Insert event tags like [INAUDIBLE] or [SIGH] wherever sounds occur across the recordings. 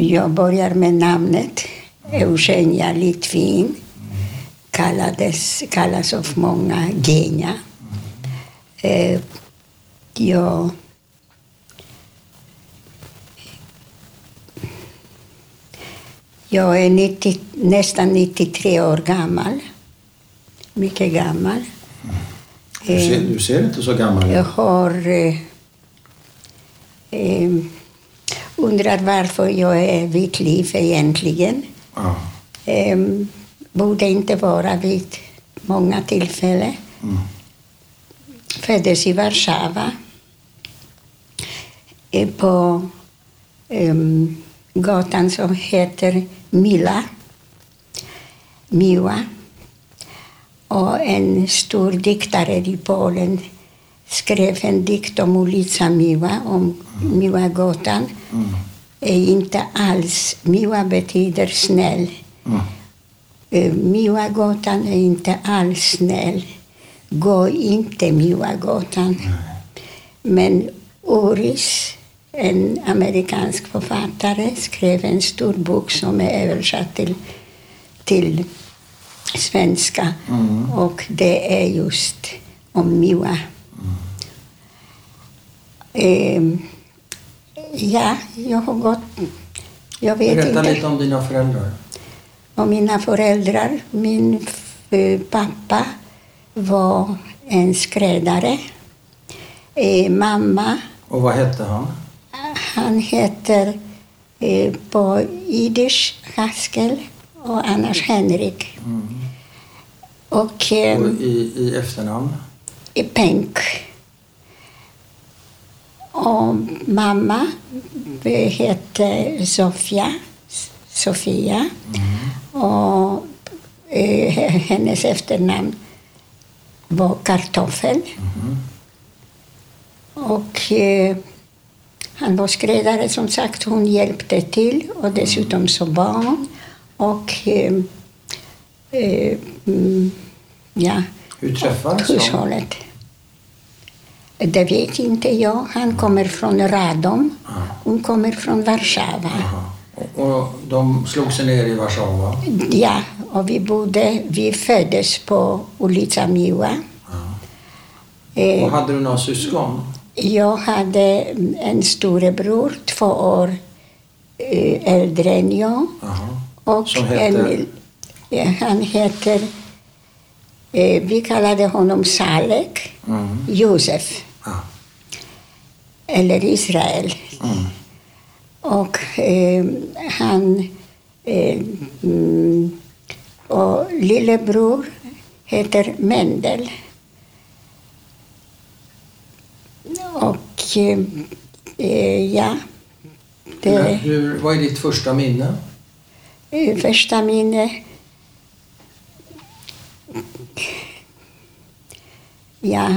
Jag börjar med namnet Eugenia Litvin. Kallades, kallas av många Genia. Eh, jag Jag är 90, nästan 93 år gammal. Mycket gammal. Du ser, du ser inte så gammal Jag ut. har eh, eh, undrat varför jag är vid liv egentligen. Ja. Eh, borde inte vara vid många tillfällen. Mm. Föddes i Warszawa. Eh, på em, gatan som heter Mila. Miła. Och en stor diktare i Polen skrev en dikt om ulica Miła, om Miłagatan. Mm. Är inte alls, Miła betyder snäll. Mm. Eh, Miłagatan är inte alls snäll. Gå inte Miłagatan. Men Oris, en amerikansk författare, skrev en stor bok som är översatt till, till svenska. Mm. Och det är just om Miła. Ehm, ja, jag har gått... Jag vet Berätta inte. lite om dina föräldrar. Och mina föräldrar, min eh, pappa var en skräddare. Eh, mamma, Och vad hette han? han heter eh, på jiddisch Haskell och annars Henrik. Och eh, Och i, i efternamn? i Penk. Och mamma hette Sofia. Sofia. Och eh, hennes efternamn var Kartoffel. Och eh, han var skräddare som sagt. Hon hjälpte till och dessutom så barn. Och eh, eh, mm, ja, Hur träffades de? hushållet. Det vet inte jag. Han kommer från Radom. Hon kommer från Warszawa. Och, och de slog sig ner i Warszawa? Ja, och vi bodde, vi föddes på ulica Miła. Och Eh, hade du några syskon? jag hade en storebror, två år eh, äldre än jag. Jaha. Och Som heter? en, han heter, eh, vi kallade honom Salek, Mm. Josef, Ja. eller Israel. Mm. Och eh, han... Eh, mm, och lillebror heter Mendel. Och eh, eh, ja, det hur, vad är ditt första minne? eh, första minne... Ja,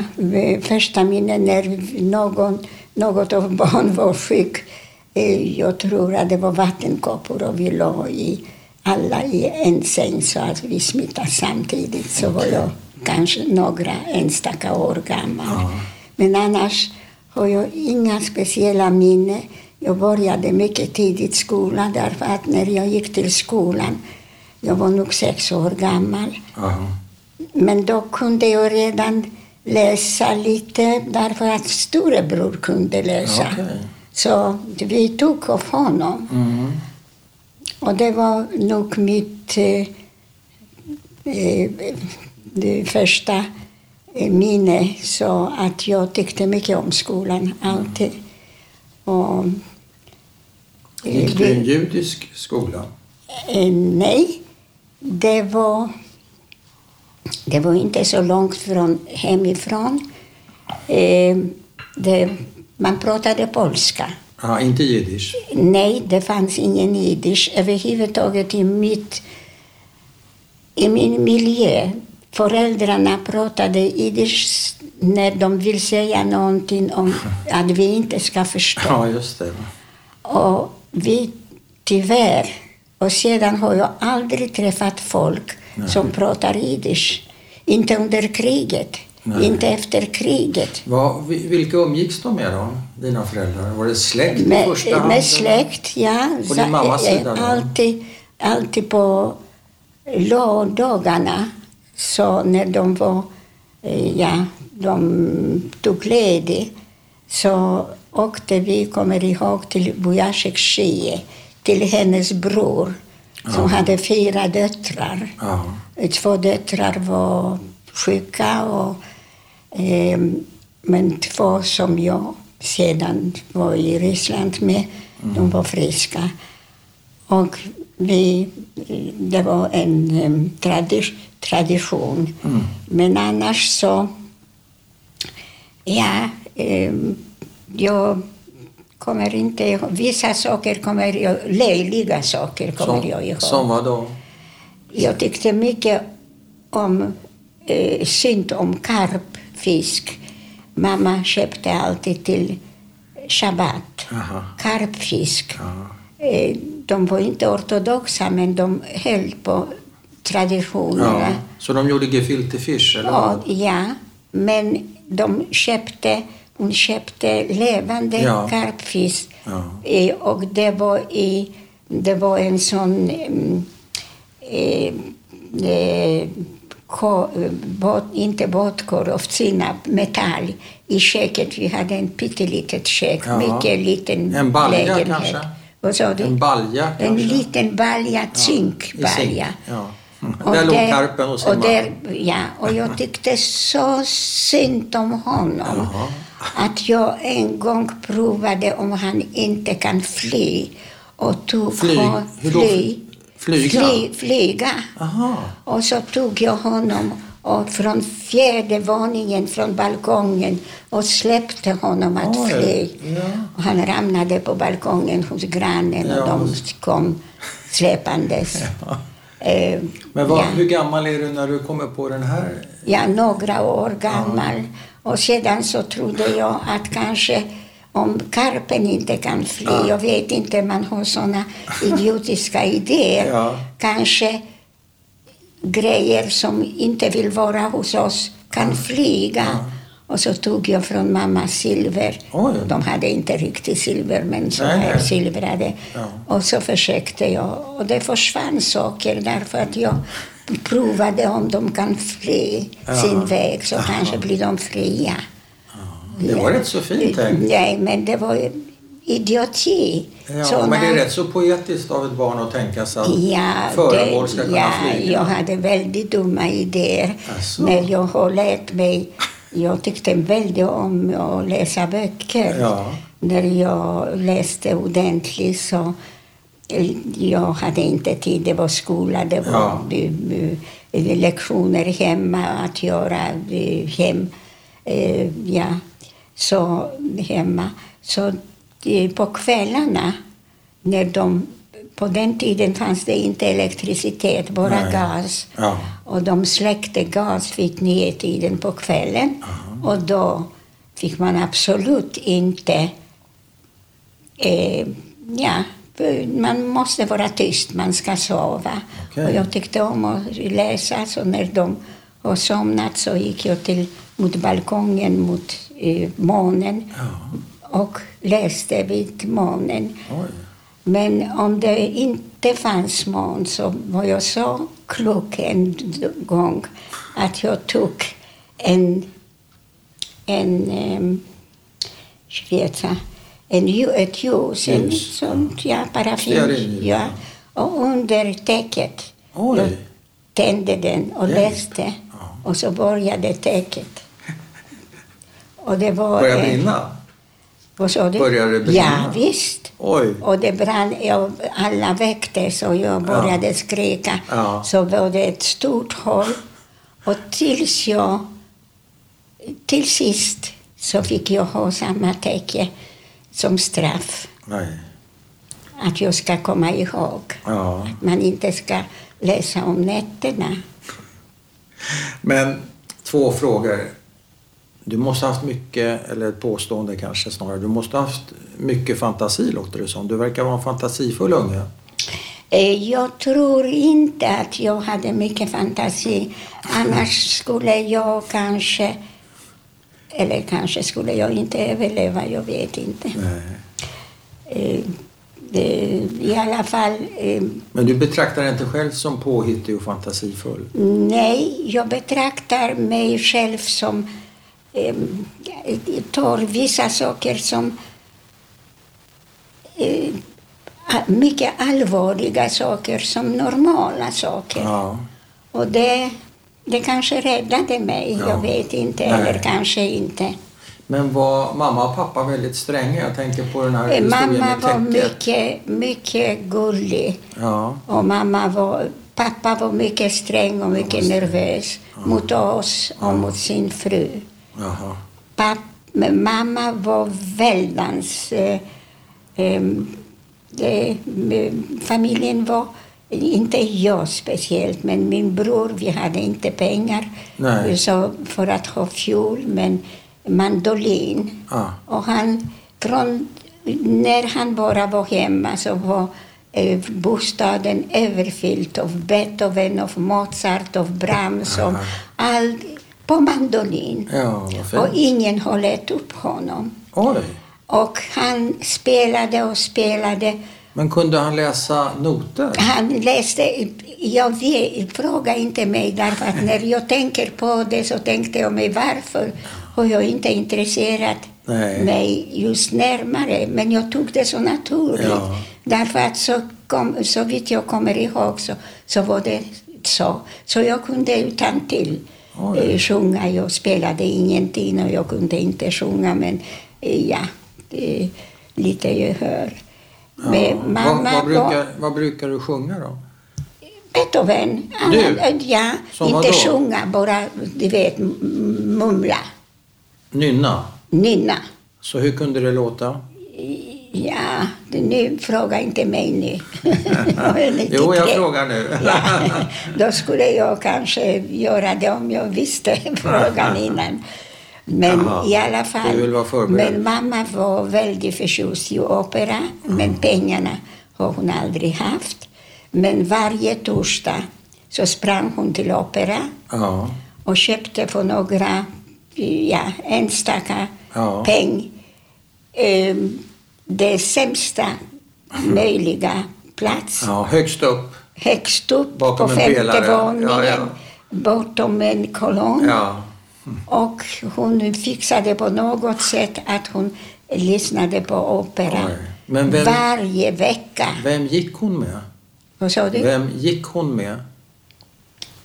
första minne när någon, något av barn var sjuk. Eh, Jag tror att det var vattenkoppor och vi låg i, alla i en säng så att vi smittade samtidigt. Så var jag kanske några enstaka år gammal. Men annars har jag inga speciella minnen. Jag började mycket tidigt skolan därför att när jag gick till skolan, jag var nog sex år gammal, Jaha. men då kunde jag redan läsa lite därför att storebror kunde läsa. Okej. Så vi tog av honom. Mm. Och det var nog mitt eh, eh, första eh, minne. Så att jag tyckte mycket om skolan, alltid. Och, eh, Gick du i en judisk skola? Eh, nej, det var, det var inte så långt från hemifrån. Eh, det, man pratade polska. Ja, inte jiddisch? Nej, det fanns ingen jiddisch överhuvudtaget i, mitt, i min miljö. Föräldrarna pratade jiddisch när de vill säga någonting om att vi inte ska förstå. Ja, just det. Och vi, tyvärr, och sedan har jag aldrig träffat folk som pratar jiddisch. Inte under kriget. Nej. Inte efter kriget. Vi- vilka umgicks de med då, dina föräldrar? Var det släkt i Med, första hand? med släkt, ja. På din mammas eh, sida då? Alltid, alltid på lördagarna, så när de var, eh, ja, de tog ledigt, så åkte vi, kommer ihåg, till Bujacek Ski, till hennes bror, som hade fyra döttrar. Ja. Två döttrar var sjuka, och, ehm, men två som jag sedan var i Ryssland med, de var friska. Och vi, det var en um, tradi- tradition. Mm. Men annars så, ja, ehm, jag kommer inte ihåg. Vissa saker kommer jag löjliga saker kommer jag Som, ihåg. som vad då? Jag tyckte mycket om, eh, synd om karpfisk. Mamma köpte alltid till shabbat Aha. karpfisk. Ja. Eh, de var inte ortodoxa, men de höll på traditionerna. Ja. Så de gjorde gefilte fish, eller? Och, ja, men de köpte, hon köpte levande Ja. karpfisk. Ja. Eh, och det var, i, det var en sån... mm, eh, eh, ko, båt, inte båtkorv, av sinap, metall i köket. Vi hade en pyttelitet kök, Ja. mycket liten En balja lägenhet. kanske? Vad sa du? En balja En kanske? liten balja, zinkbalja. zink. Ja. Och Där låg karpen och och simmade. där, Ja, och jag tyckte så synd om honom. Jaha. Att jag en gång provade om han inte kan fly. Och tog Flyg? hon- fly, Flyga? Fly, flyga. Aha. Och så tog jag honom och från fjärde våningen från balkongen och släppte honom att Oj, fly. ja. Och han ramlade på balkongen hos grannen Ja. och de kom släpandes. Eh, Men vad, ja. hur gammal är du när du kommer på den här? Ja, några år gammal. Och sedan så trodde jag att kanske om karpen inte kan fly, Ja. jag vet inte, man har såna idiotiska [LAUGHS] idéer. Ja. Kanske grejer som inte vill vara hos oss kan flyga. Ja. Och så tog jag från mamma silver. Oj. De hade inte riktigt silver, men så Nej, här nej. silvrade. Ja. Och så försökte jag. Och det försvann saker därför att jag provade om de kan fly Ja. sin väg så Jaha. kanske blir de fria. Det var rätt så fint tänkt. Nej, men det var idioti. Ja, Såna- men det är rätt så poetiskt av ett barn att tänka sig att Ja, föremål ska kunna ja, flyga. jag hade väldigt dumma idéer Asså. när jag har lärt mig. Jag tyckte väldigt om att läsa böcker. Ja. När jag läste ordentligt så eh, jag hade inte tid. Det var skola, det var Ja. lektioner hemma att göra eh, hem. Eh, Ja, så hemma. Så på kvällarna när de på den tiden fanns det inte elektricitet, bara Nej. gas. Ja. Och de släckte gas vid nio tiden på kvällen. Och då fick man absolut inte... Eh, ja, man måste vara tyst, man ska sova. Okej. Och jag tyckte om att läsa, så när de har somnat så gick jag till, mot balkongen mot eh, månen Ja. och läste vid månen. Oj. Men om det inte fanns mån så var jag så klok en gång att jag tog en, en um, en, ett ljus, en sånt, ja, paraffin. Ja, och under täcket Oj. jag tände den och läste. Och så började täcket. Och det var... Började eh, brinna? Vad sa du? Började det brinna? Ja, visst. Oj. Och det brann, jag, alla väcktes och jag började skrika. Ja. Så var det ett stort hål. Och tills jag, till sist så fick jag ha samma täcke som straff. Nej. Att jag ska komma ihåg. Ja. Att man inte ska läsa om nätterna. Men två frågor. Du måste ha haft mycket, eller ett påstående kanske snarare. Du måste ha haft mycket fantasi låter det som. Du verkar vara en fantasifull unge. Eh, Jag tror inte att jag hade mycket fantasi. Annars skulle jag kanske Eller kanske skulle jag inte överleva, jag vet inte. Nej. Eh, I alla fall, eh, Men du betraktar inte själv som påhittig och fantasifull? nej, jag betraktar mig själv som eh, tar vissa saker som eh, mycket allvarliga saker som normala saker. Ja. Och det, det kanske räddade mig, Ja. jag vet inte, Nej. eller kanske inte. Men var mamma och pappa väldigt stränga? Jag tänker på den här Eh, historien Mamma var mycket, mycket gullig. Ja. Och mamma var, pappa var mycket sträng och mycket nervös mot oss och mot sin fru. Jaha. Papp, mamma var väldans... Eh, ehm, eh, familjen var, inte jag speciellt, men min bror, vi hade inte pengar Nej. så för att ha fiol, men mandolin. Ja. Och han, från, när han bara var hemma så var eh, bostaden överfylld av Beethoven, av Mozart, av Brahms, och all, på mandolin. Ja, Och ingen har lett upp honom. Oj. Och han spelade och spelade. Men kunde han läsa noter? Han läste, jag vet, fråga inte mig därför att när jag tänker på det så tänkte jag mig varför har jag inte intresserat Nej. mig just närmare. Men jag tog det så naturligt. Ja. Därför att så, kom, så vitt jag kommer ihåg så, så var det så. Så jag kunde utan till Oj. eh, sjunga. Jag spelade ingenting och jag kunde inte sjunga men eh, ja, det, lite gehör. Ja. Men mamma vad, vad, brukar, vad brukar du sjunga då? Beethoven. Du? Han- Ja, Som inte vadå? sjunga, bara du vet mumla, Nynna? nynna. Så hur kunde det låta? Ja, nu fråga inte mig nu. [LAUGHS] Jag Jo, jag frågar nu. [LAUGHS] Ja, då skulle jag kanske göra det om jag visste [LAUGHS] frågan innan. Men Jaha, i alla fall. Men mamma var väldigt förtjust i opera, men pengarna har hon aldrig haft. Men varje torsdag så sprang hon till opera Ja. och köpte för några ja, enstaka Ja. peng eh, det sämsta möjliga plats. ja, högst upp. Högst upp Bakom på femte våningen, Ja, ja. bortom en kolonn. Ja. Och hon fixade på något sätt att hon lyssnade på opera vem- varje vecka. Vem gick hon med? Vad sa du? Vem gick hon med?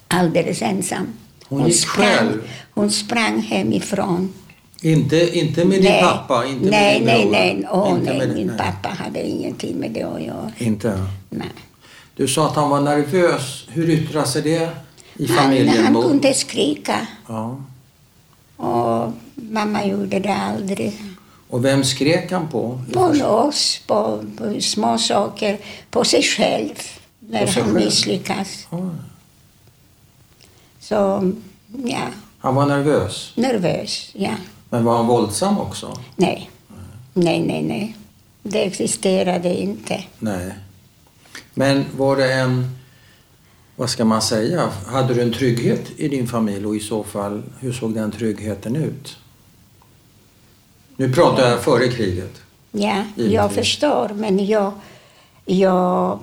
Alldeles ensam. Hon gick sprang, själv? hon sprang hemifrån. Inte, inte med din pappa? Inte nej, med din nej, bror? nej. Åh, Inte nej. med- Min nej. pappa hade ingenting med det att göra. Inte? Nej. Du sa att han var nervös. Hur yttrar sig det i Han, familjen? han Mot- kunde skrika Ja. och mamma gjorde det aldrig. Och vem skrek han på? På oss, på, på små saker, på sig själv när sig han själv? misslyckas. Oj. Så, ja, Han var nervös. nervös, ja. Men var han våldsam också? Nej, nej, nej, nej. Det existerade inte. Nej. Men var det en... Vad ska man säga? Hade du en trygghet i din familj och i så fall, hur såg den tryggheten ut? Nu pratar jag före kriget. Ja, jag förstår, men jag, jag,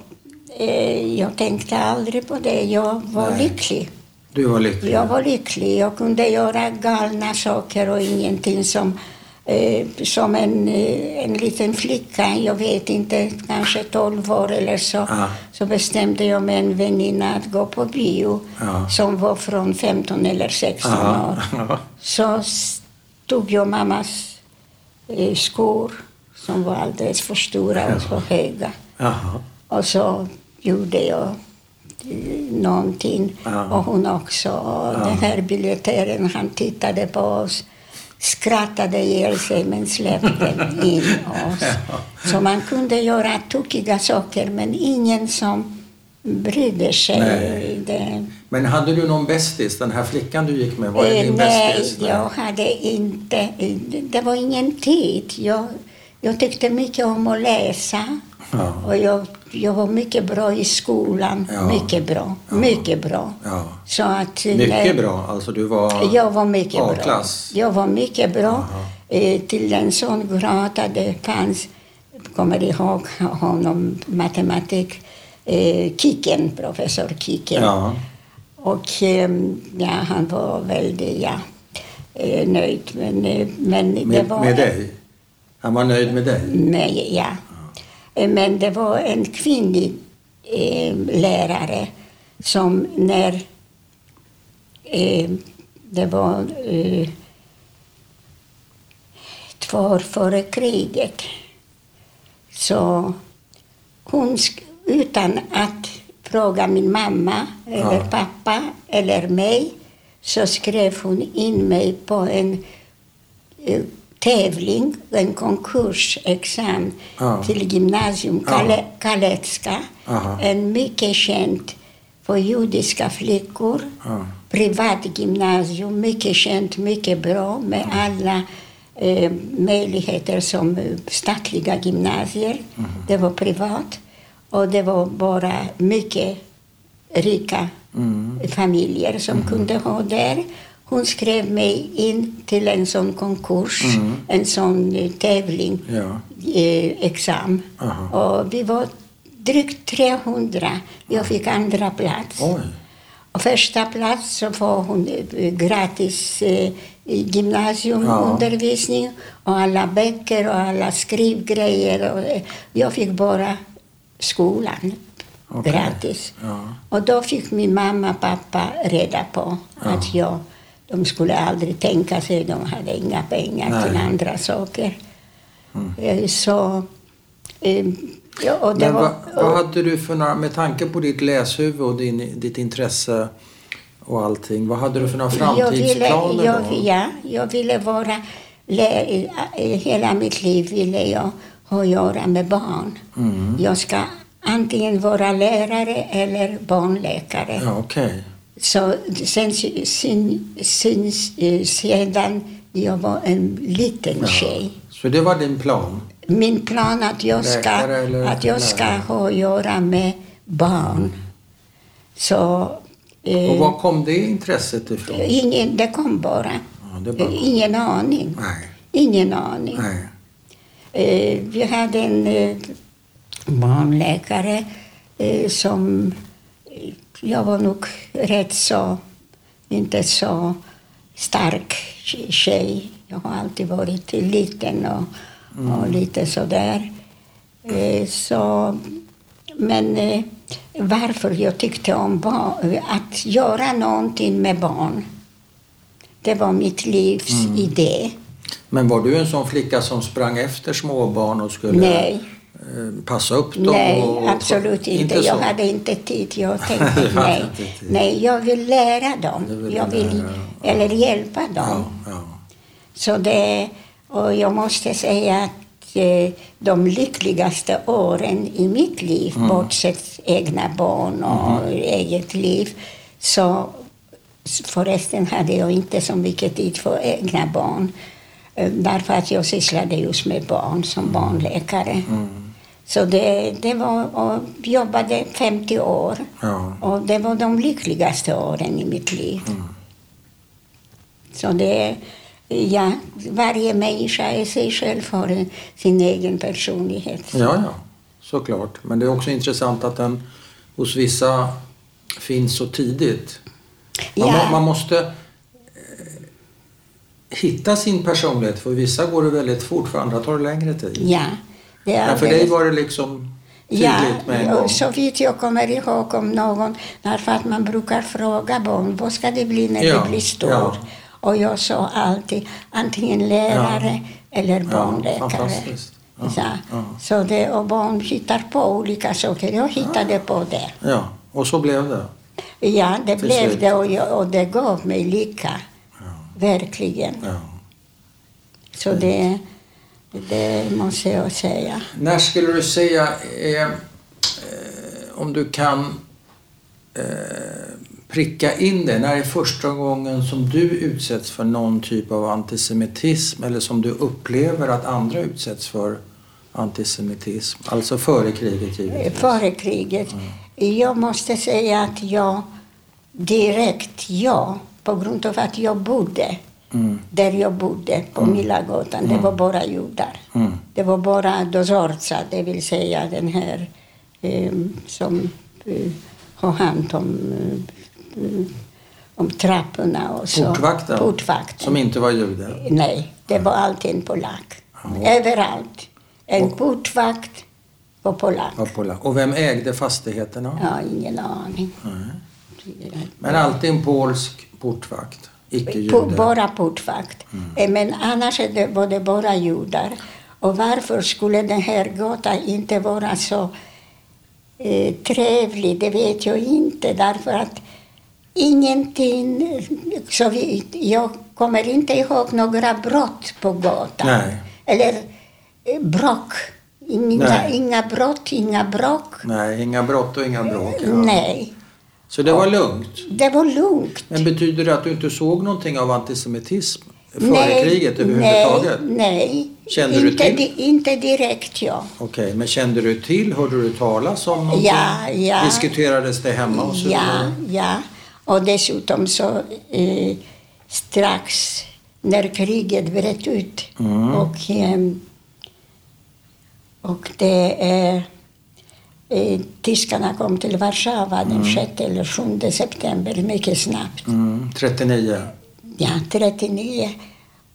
eh, jag tänkte aldrig på det. Jag var Nej. lycklig. Du var lycklig. Jag var lycklig. Jag kunde göra galna saker och ingenting som, eh, som en, eh, en liten flicka, jag vet inte, kanske 12 år eller så, Ja. så bestämde jag med en väninna att gå på bio Ja. som var från 15 eller 16 Ja. år. [LAUGHS] Så tog jag mammas eh, skor som var alldeles för stora och för höga. Och så gjorde jag någonting. Ja. Och hon också. Och Den här biljettören, han tittade på oss, skrattade ihjäl sig men släppte in oss. [LAUGHS] Så man kunde göra tokiga saker men ingen som brydde sig. Nej. Men hade du någon bästis? Den här flickan du gick med, var det Eh, din Nej, bästis? jag hade inte... Det var ingen tid. Jag, jag tyckte mycket om att läsa. Ja. Och jag jag var mycket bra i skolan. Ja. Mycket bra. Ja. Mycket bra. Ja. Så att, Mycket när- bra. Alltså du var... Jag var mycket bra. Jag var mycket bra. Eh, till en sån grad att det fanns, kommer ihåg honom, matematik, eh, Kiken, professor Kiken. Ja. Och eh, ja, han var väldigt ja, eh, nöjd. Men, eh, men det Med, var med dig? Han var nöjd med dig? med, ja. Eh, Men det var en kvinnlig eh, lärare som när eh, det var eh, två år före kriget så hon utan att fråga min mamma eller Ja. pappa eller mig så skrev hon in mig på en eh, tävling, en konkursexamen Ja. till gymnasium, Ja. Kale, Kalecka. Aha. En mycket känd för judiska flickor. Ja. Privat gymnasium, mycket känt, mycket bra med alla eh, möjligheter som eh, statliga gymnasier. Mhm. Det var privat och det var bara mycket rika Mm. familjer som kunde ha där. Hon skrev mig in till en sån konkurs, Mm. en sån eh, tävling, Ja. eh, examen. Aha. Och vi var drygt 300. Jag fick andra plats. Oj. Och första plats så får hon eh, gratis eh, gymnasiumundervisning och alla böcker och alla skrivgrejer. Och, eh, jag fick bara skolan Okej. gratis. Ja. Och då fick min mamma och pappa reda på att jag, de skulle aldrig tänka sig, de hade inga pengar Nej. till andra saker. Eh, Så... eh, Ja, Men var, vad, vad hade du för några, med tanke på ditt läshuvud och din, ditt intresse och allting, vad hade du för några Jag ville, framtidsplaner jag, ja, jag ville vara... i- Hela mitt liv ville jag ha att göra med barn. Mm. Jag ska antingen vara lärare eller barnläkare. Ja, okej. Så sen, sen, sen, eh, sedan jag var en liten Ja. tjej. Så det var din plan? Min plan att jag ska, att jag ska ha att göra med barn. Så... eh, Och var kom det intresset ifrån? ingen, det kom bara. Ja, det bara... Ingen aning. Nej, Ingen aning. nej. Eh, vi hade en eh, barnläkare eh, som... Jag var nog rätt så... Inte så stark tjej. Jag har alltid varit liten och, och lite sådär. Eh, så, men eh, varför jag tyckte om barn, att göra någonting med barn, det var mitt livs idé. Men var du en sån flicka som sprang efter småbarn och skulle Nej. Eh, passa upp dem? Nej, och, absolut inte. så? jag hade inte tid. Jag [LAUGHS] tänkte nej. inte nej, jag vill lära dem. Vill jag vill, lära, ja. eller hjälpa dem. Ja, ja. Så det, och jag måste säga att eh, de lyckligaste åren i mitt liv, Mm. bortsett egna barn och Mm-hmm. eget liv, så förresten hade jag inte så mycket tid för egna barn. eh, Därför att jag sysslade just med barn som barnläkare. Mm. Så det, det var, och jobbade 50 år. ja. Och det var de lyckligaste åren i mitt liv. Mm. Så det, ja, varje människa är sig själv för sin egen personlighet. Ja, ja, såklart. Men det är också intressant att den hos vissa finns så tidigt. Man, Ja. man måste eh, hitta sin personlighet. För vissa går det väldigt fort, för andra tar det längre tid. Ja, Men för dig var det liksom tydligt Ja, med en gång. så vitt jag kommer ihåg om någon, därför att man brukar fråga barn, vad ska det bli när Ja, det blir stor? ja. Och jag sa alltid antingen lärare eller barnläkare. Ja, så, ja. så det, och barn hittar på olika saker. Jag hittade på det. Ja, och så blev det. Ja, det Till blev slut. det och, jag, och det gav mig lycka. Verkligen. Ja. Så det, det måste jag säga. När skulle du säga, eh, eh, om du kan eh, pricka in det, när är första gången som du utsätts för någon typ av antisemitism eller som du upplever att andra utsätts för antisemitism? Alltså före kriget givetvis. Före kriget. Jag måste säga att jag direkt ja, på grund av att jag bodde Mm. där jag bodde, på Milagatan. Det var bara judar. Mm. Det var bara dozorca, det vill säga den här eh, som eh, har hand om, eh, om trapporna och så. Portvakten? Portvakten. Som inte var jude? Nej, det var alltid en polack. Överallt. En portvakt och polack. Var polack. Och vem ägde fastigheterna? Har ingen aning. Men alltid en polsk portvakt, Po- bara portvakt. Eh, Men annars det, var det bara judar. Och varför skulle den här gatan inte vara så eh, trevlig, det vet jag inte. Därför att ingenting... Så vi, jag kommer inte ihåg några brott på gatan. Nej. Eller eh, bråk. Inga, inga brott, inga bråk. Nej, inga brott och inga bråk. Ja. Nej, Så det var lugnt. det var lugnt. Men betyder det att du inte såg någonting av antisemitism före kriget överhuvudtaget? Nej, nej. Kände du inte, till? di- inte direkt, ja. Okej, men kände du till? Hörde du talas om någonting? Ja, ja. Diskuterades det hemma och så Ja, vidare? ja. Och dessutom så eh, strax när kriget bröt ut Mm. och, eh, och det eh, eh, tyskarna kom till Warszawa den 6 eller 7 september mycket snabbt. Mm, 39. Ja, 39.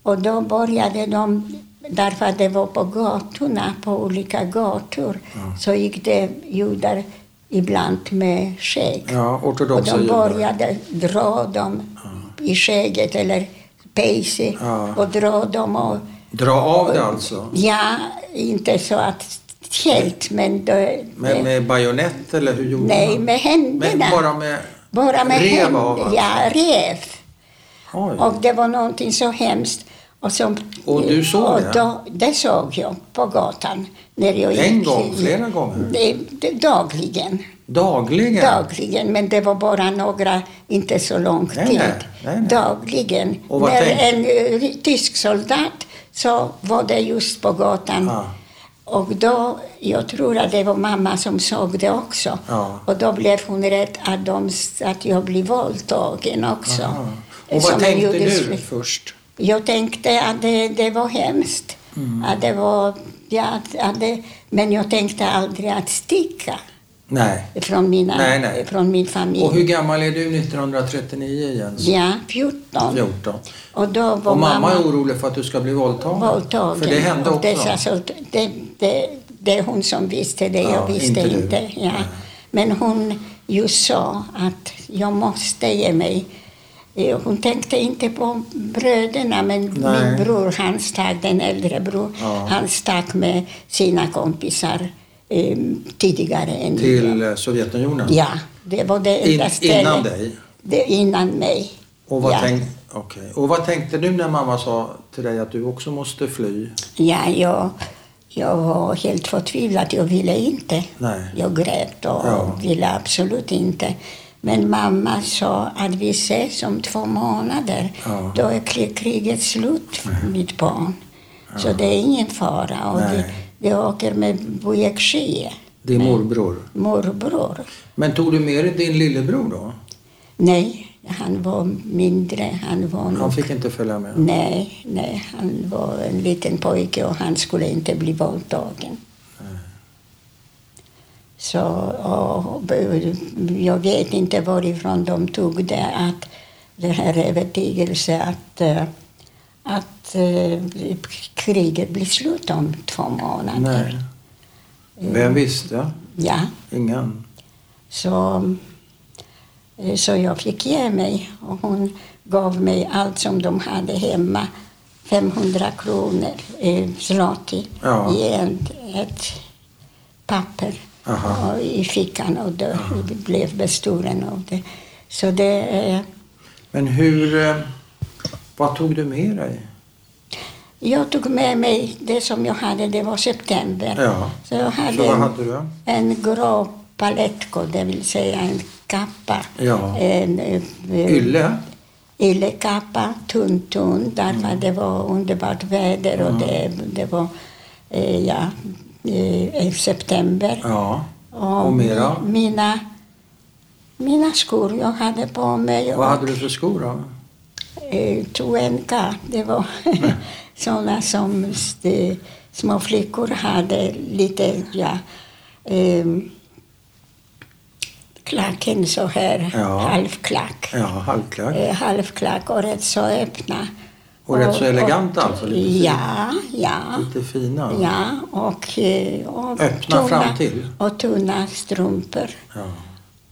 Och då började de, därför att det var på gatorna, på olika gator, så gick det judar ibland med skägg. Ja, och ortodoxa de judar. började dra dem i skägget, eller pejse, Ja. och dra dem och... Dra av det alltså? Ja, inte så att helt, men... Det, Med, med bajonett eller hur gjorde nej, man? med händerna. Men bara med... Bara med rev händerna. av alltså? Ja, rev. Oj. Och det var någonting så hemskt. Och, som, Och du såg och det? Då, det såg jag på gatan. När jag En gick. gång? Flera gånger? Det, det, dagligen. Dagligen? Dagligen, men det var bara några, inte så lång Nej, tid. nej, nej, nej. Dagligen. När tänk- en eh, tysk soldat så var det just på gatan. Ja. Och då, jag tror att det var mamma som såg det också. Ja. Och då blev hon rädd att, de, att jag blev våldtagen också. Aha. Och Som vad en tänkte du först? jag tänkte att det, det var hemskt. Mm. Att det var, ja, att, att det, men jag tänkte aldrig att sticka Nej. från, mina, Nej, nej. från min familj. Och hur gammal är du 1939 Jens? Ja, 14. 14. Och då var Och mamma är orolig för att du ska bli våldtagen? våldtagen. För det hände också? Dessa, så det, det, det är hon som visste det, Ja, jag visste inte inte. ja. Nej. Men hon just sa att jag måste ge mig. Eh, Hon tänkte inte på bröderna, men min bror, han stack, den äldre bror, Ja. han stack med sina kompisar eh, tidigare än Till eh, Sovjetunionen? Ja, det var det In, enda stället. innan dig? Det, innan mig. Och vad, ja. tänk, okej. och vad tänkte du när mamma sa till dig att du också måste fly? Ja, jag, jag var helt förtvivlad. Jag ville inte. Nej. Jag grät och Ja. ville absolut inte. Men mamma sa att vi ses om två månader. Ja. Då är kri- kriget slut, mitt barn. Så det är ingen fara. Och Nej. Vi, åker med Bujekshie, Din morbror? morbror. Men tog du med dig din lillebror då? Nej, han var mindre. Han var Han fick inte följa med? Nej, nej, han var en liten pojke och han skulle inte bli våldtagen. Så, och, jag vet inte varifrån de tog det, att den här övertygelsen att, eh, att eh, kriget blir slut om två månader. Nej. Vem visste? Ja, Ingen? så, eh, så jag fick ge mig och hon gav mig allt som de hade hemma. 500 kronor eh, zloty Ja. i en, ett papper Aha. och i fickan och då blev bestulen av det. Så det... Eh, Men hur... eh, Vad tog du med dig? jag tog med mig det som jag hade, det var september. Ja. Så jag hade, Så en, hade du? en grå palettko, det vill säga en kappa. Ja. En, eh, Ylle? yllekappa, tunn, tunn, därför Mm. det var underbart väder och det, det var, eh, ja, eh, september. Ja. Och mera? Mina, mina skor jag hade på mig. Vad hade du för skor då? Eh, Tuenka, det var [LAUGHS] sådana som de, små flickor hade lite, ja, eh, klacken så här, Ja. halvklack. Ja, halvklack. Eh, halvklack och rätt så öppna. Och rätt så eleganta alltså? Lite, Ja, ja. lite fina? Ja, och, eh, och, Öppna fram till? och tunna strumpor. Ja.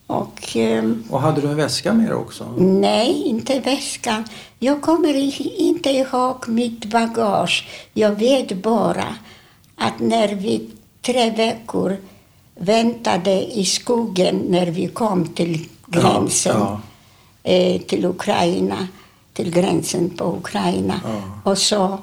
Och ehm, Och hade du en väska med dig också? nej, inte väskan. Jag kommer inte ihåg mitt bagage. Jag vet bara att när vi tre veckor väntade i skogen när vi kom till gränsen Ja, eh, till Ukraina, till gränsen på Ukraina. Ja. Och så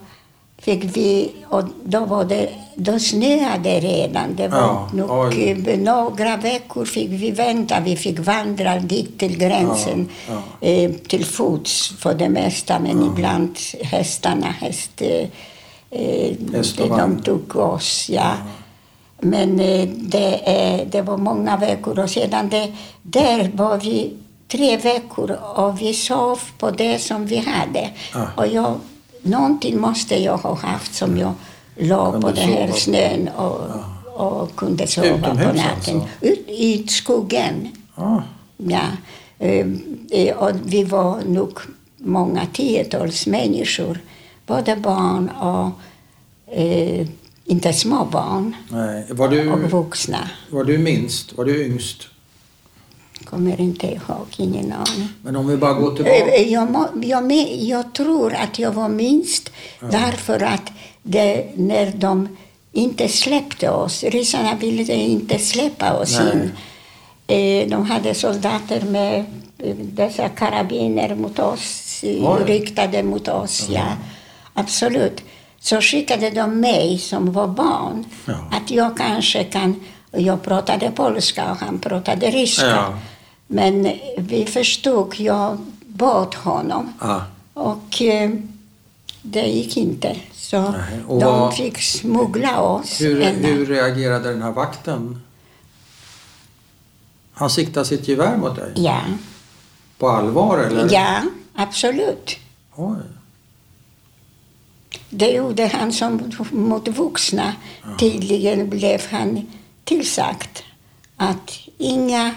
fick vi, och då, var det, då snöade redan. Det var Ja, nog, oj. några veckor fick vi vänta. Vi fick vandra dit till gränsen Ja, Eh, till fots för det mesta, men ibland hästarna, häst, eh, eh, de tog oss. Ja. Men eh, det, eh, det var många veckor och sedan det, där var vi tre veckor och vi sov på det som vi hade. Och jag, någonting måste jag ha haft som jag Kunde på den här på. snön och, och kunde sova på Utomhus natten. alltså? Ut, I skogen. Ja. Ja, eh, eh, och vi var nog många tiotals människor, både barn och eh, inte små barn Nej. Var, du, och vuxna. var du minst? Var du yngst? Kommer inte ihåg, ingen aning. Men om vi bara går tillbaka. Eh, Jag, må, jag, jag tror att jag var minst därför att det, när de inte släppte oss, ryssarna ville inte släppa oss Nej. in. Eh, De hade soldater med eh, dessa karabiner mot oss, eh, Oj. riktade mot oss. Ja, absolut. Så skickade de mig som var barn Ja. att jag kanske kan... Jag pratade polska och han pratade ryska. Ja. Men vi förstod, jag bad honom Ja. och eh, det gick inte. Så de fick smuggla oss. Hur, ända- hur reagerade den här vakten? Han siktade sitt gevär mot dig? Ja, På allvar eller? ja, absolut. Oj. Det gjorde han som mot vuxna. Tydligen blev han tillsagt att inga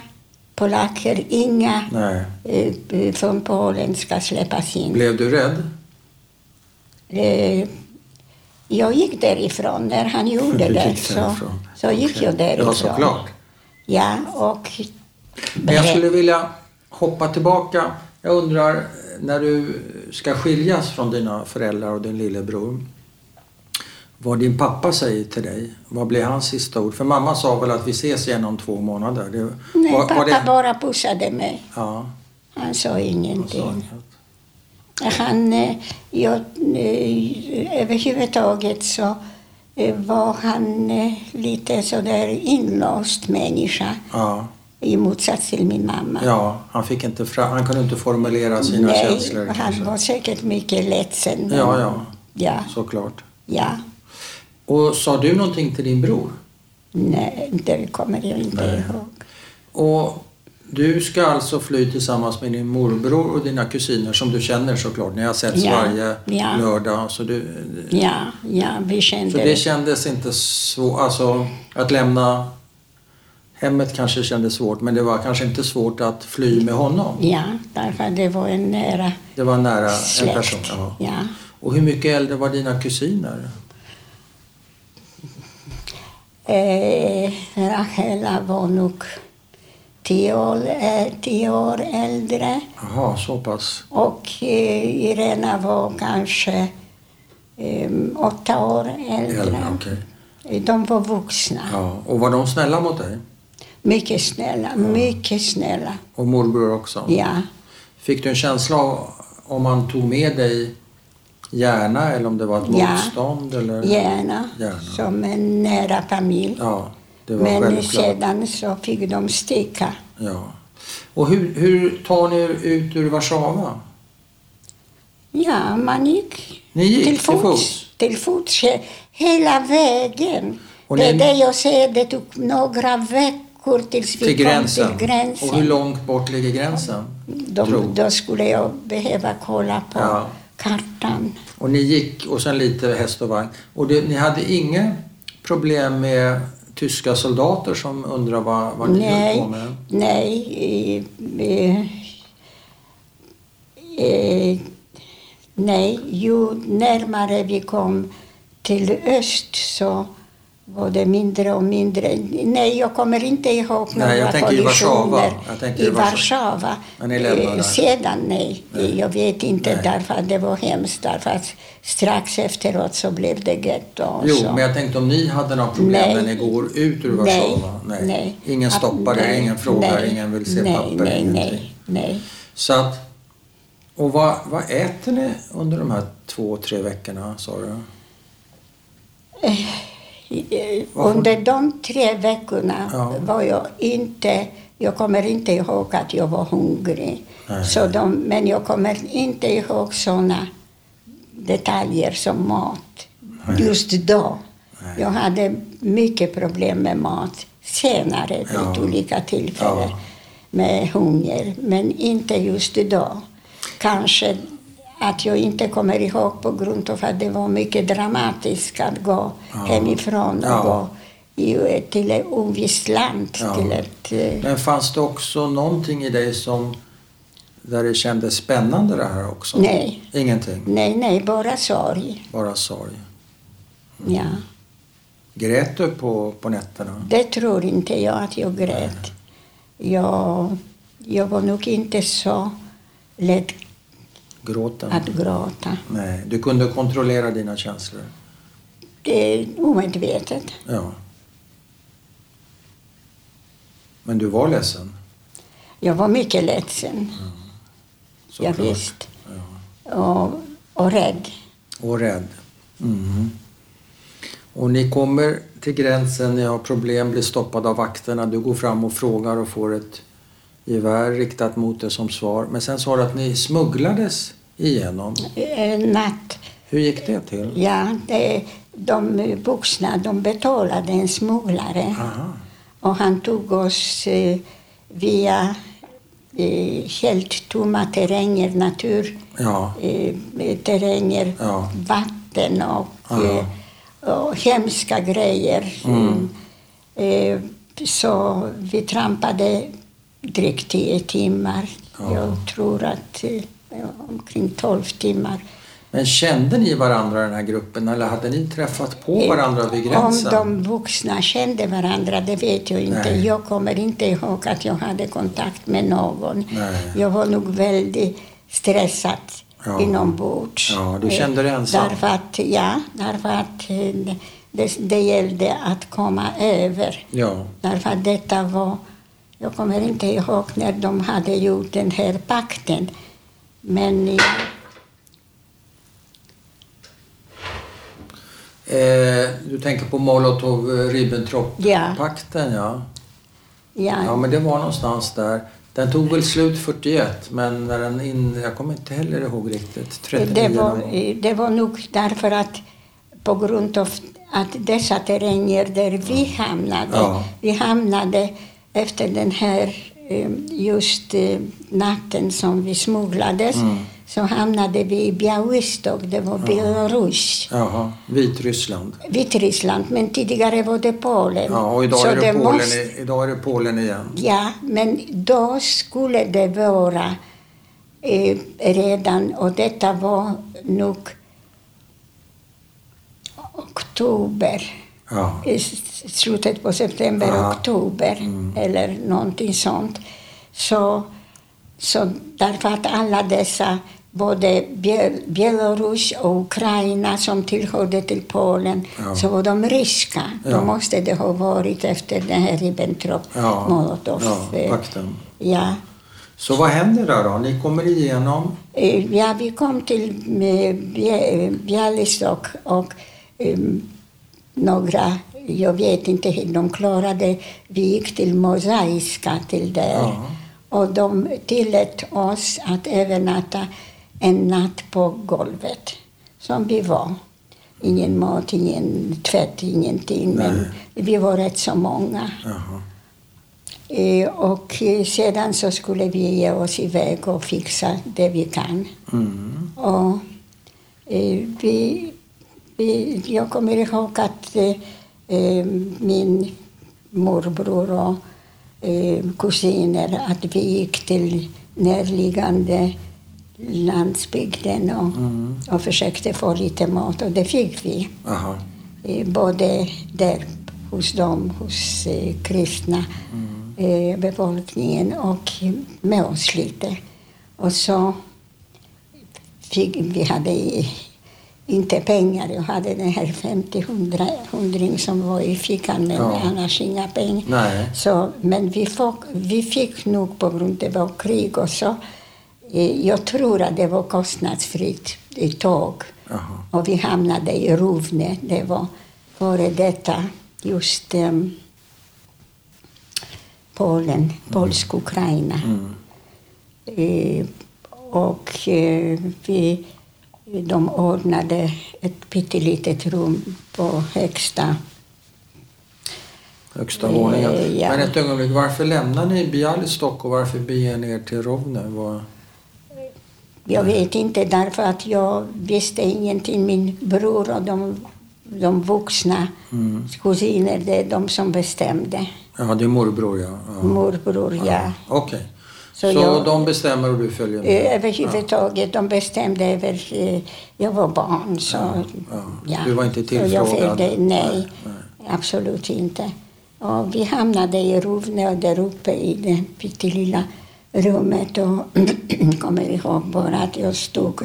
polacker, inga Nej. eh, från Polen ska släppas in. Blev du rädd? Eh, jag gick därifrån när han gjorde det. Så, så gick jag därifrån. Ja, såklart. Ja, och... Men jag skulle vilja hoppa tillbaka. Jag undrar, när du ska skiljas från dina föräldrar och din lillebror. Vad din pappa säger till dig. Vad blir hans sista ord? För mamma sa väl att vi ses igen om två månader. Det, Nej, var- var pappa det- bara pussade mig. Ja, Han sa ingenting. han? Eh, jag, eh, överhuvudtaget så eh, var han lite sådär inlåst människa Ja, i motsats till min mamma. ja han, fick inte fra, han kunde inte formulera sina Nej, känslor. han kanske. var säkert mycket ledsen. Ja, ja, Ja, såklart. ja. Och sa du någonting till din bror? Nej, det kommer jag inte Nej. ihåg. Och du ska alltså fly tillsammans med din morbror och dina kusiner som du känner såklart. Ni har setts Ja, varje ja. lördag. Så, du, Ja, ja, vi kände så det kändes inte så... Alltså att lämna hemmet kanske kändes svårt men det var kanske inte svårt att fly med honom. Ja, därför det var en nära Det var nära en släkt. person. Ja. Ja. Och hur mycket äldre var dina kusiner? Eh, Rachela var nog tio år, eh, tio år äldre Jaha, så pass. och eh, Irena var kanske eh, åtta år äldre. Äldre, okej. De var vuxna. Ja. Och var de snälla mot dig? Mycket snälla, mycket snälla. Och morbror också? Ja. Fick du en känsla om han tog med dig gärna eller om det var ett Ja. motstånd? Eller? Gärna, Gärna. som en nära familj. Ja, Men självklart. sedan så fick de sticka. Ja. Och hur, hur tar ni er ut ur Warszawa? Ja, man gick Ni gick till till fots. fots? Till fots he- hela vägen. Och det är ni- det jag säger, det tog några veckor tills vi Till gränsen. kom till gränsen. Och hur långt bort ligger gränsen? då, tro? då skulle jag behöva kolla på Ja. Kartan. Och ni gick och sen lite häst och vagn. Och det, ni hade inga problem med tyska soldater som undrar vad, vad ni höll på Nej, med? nej. Eh, eh, nej, ju närmare vi kom till öst så var det mindre och mindre. Nej, jag kommer inte ihåg Nej, jag några tänker i Warszawa. kollisioner Jag tänker i Warszawa. Eh. Sedan nej. Nej. Jag vet inte Nej. därför att det var hemskt. Därför att strax efteråt så blev det getto. Jo, så. men jag tänkte om ni hade några problem Nej. när ni går ut ur Warszawa? nej. Ingen stoppar er, Nej, ingen frågar, nej, ingen vill se nej, papper, nej, nej, nej. Så att, och vad, vad äter ni under de här två, tre veckorna, sa du? Eh? Under de tre veckorna Ja. var jag inte... Jag kommer inte ihåg att jag var hungrig. Nej. Så de, men jag kommer inte ihåg såna detaljer som mat. Nej. Just då. Nej. Jag hade mycket problem med mat senare vid Ja. olika tillfällen. Ja. Med hunger, men inte just då. Kanske att jag inte kommer ihåg på grund av att det var mycket dramatiskt att gå Ja. hemifrån och Ja. gå i, till ett ovisst land. Ja. Till ett, eh, Men fanns det också någonting i dig som där det kändes spännande det här också? Nej. Ingenting? nej, nej, bara sorg. Bara sorg? Ja. Grät du på, på nätterna? Det tror inte jag att jag grät. Jag, jag var nog inte så lätt Gråten? att gråta. Nej, du kunde kontrollera dina känslor? Det är omedvetet. Ja. Men du var ledsen? Jag var mycket ledsen. Ja, såklart. visst. Ja. Och, och rädd. Och rädd. Mhm. Och ni kommer till gränsen, ni har problem, blir stoppade av vakterna. Du går fram och frågar och får ett gevär riktat mot dig som svar. Men sen sa du att ni smugglades igenom. En natt. Hur gick det till? Ja, det, de vuxna de betalade en smugglare. Aha. Och han tog oss eh, via eh, helt tomma terränger, natur, Ja. eh, Ja. vatten och, eh, och hemska grejer. Mm. Eh, så vi trampade drygt tio timmar. Ja. Jag tror att eh, omkring tolv timmar. Men kände ni varandra i den här gruppen eller hade ni träffat på varandra vid Om gränsen? de vuxna kände varandra, det vet jag inte. Nej. Jag kommer inte ihåg att jag hade kontakt med någon. Nej. Jag var nog väldigt stressad Ja. inombords. Ja, du kände dig ensam. Därför att, ja, därför att eh, det, det gällde att komma över. Ja. Därför att detta var... Jag kommer inte ihåg när de hade gjort den här pakten. Men eh, Eh, du tänker på Molotov-Ribbentrop-pakten, ja. ja, Ja, men det var någonstans där. Den tog väl slut 41, men när den in... Jag kommer inte heller ihåg riktigt. 39 Det var, eh, det var nog därför att på grund av att dessa terränger där vi hamnade, Ja. vi hamnade efter den här eh, just eh, natten som vi smugglades, Mm. så hamnade vi i Białystok, det var Belarus. Jaha, Vitryssland. Vitryssland, men tidigare var det Polen. Ja, och idag Så är det, Polen, måste- idag är det Polen igen. Ja, men då skulle det vara eh, redan, och detta var nog oktober, Ja. Slutet på september, Ja. oktober eller någonting sånt. Så, så därför att alla dessa, både Biel- Belarus och Ukraina som tillhörde till Polen, Ja. så var de ryska. Ja. Då måste det ha varit efter den här Ribbentrop-Molotov. Ja, eh, pakten. ja. Så vad händer där då? Ni kommer igenom. Eh, Ja, vi kom till eh, Bialystok och några, jag vet inte hur de klarade, vi gick till Mosaiska till där. Ja. Och de tillät oss att övernatta en natt på golvet, som vi var. ingen mat, ingen tvätt, ingenting. Men Nej. vi var rätt så många. Jaha. Eh, och sedan så skulle vi ge oss iväg och fixa det vi kan. Mm. Och, eh, vi, vi, jag kommer ihåg att eh, min morbror och eh, kusiner, att vi gick till närliggande landsbygden och, Mm. och försökte få lite mat och det fick vi. Jaha. Eh, både där hos dem, hos eh, kristna eh, befolkningen och med oss lite. Och så fick vi hade inte pengar. Jag hade den här 50 hundring som var i fickan, men Ja. annars inga pengar. Nej. Så, men vi, fick, vi fick nog på grund det var krig och så. Eh, Jag tror att det var kostnadsfritt i tåg. Jaha. Och vi hamnade i Rovne. Det var före detta just um, Polen, polsk-Ukraina. Mm. Eh, och eh, vi, de ordnade ett pyttelitet rum på högsta Högsta Eh, våningen. ja. Men ett ögonblick, varför lämnar ni Bialystok och varför beger ni er till Rovne? Vad... Jag vet inte, därför att jag visste ingenting. Min bror och de, de vuxna Mm. kusiner, det är de som bestämde. Ja, det är morbror ja. ja. Morbror, ja. Okej. Så Så, jag- de bestämmer och du följer med? Eh, Överhuvudtaget, de bestämde över... eh, Jag var barn, så... ja. Du var inte Så jag tillfrågad? följde, nej, Nej, absolut inte. Och vi hamnade i Rovne och där uppe i det pyttelilla rummet och [CLEARS THROAT] kommer ihåg bara att jag stod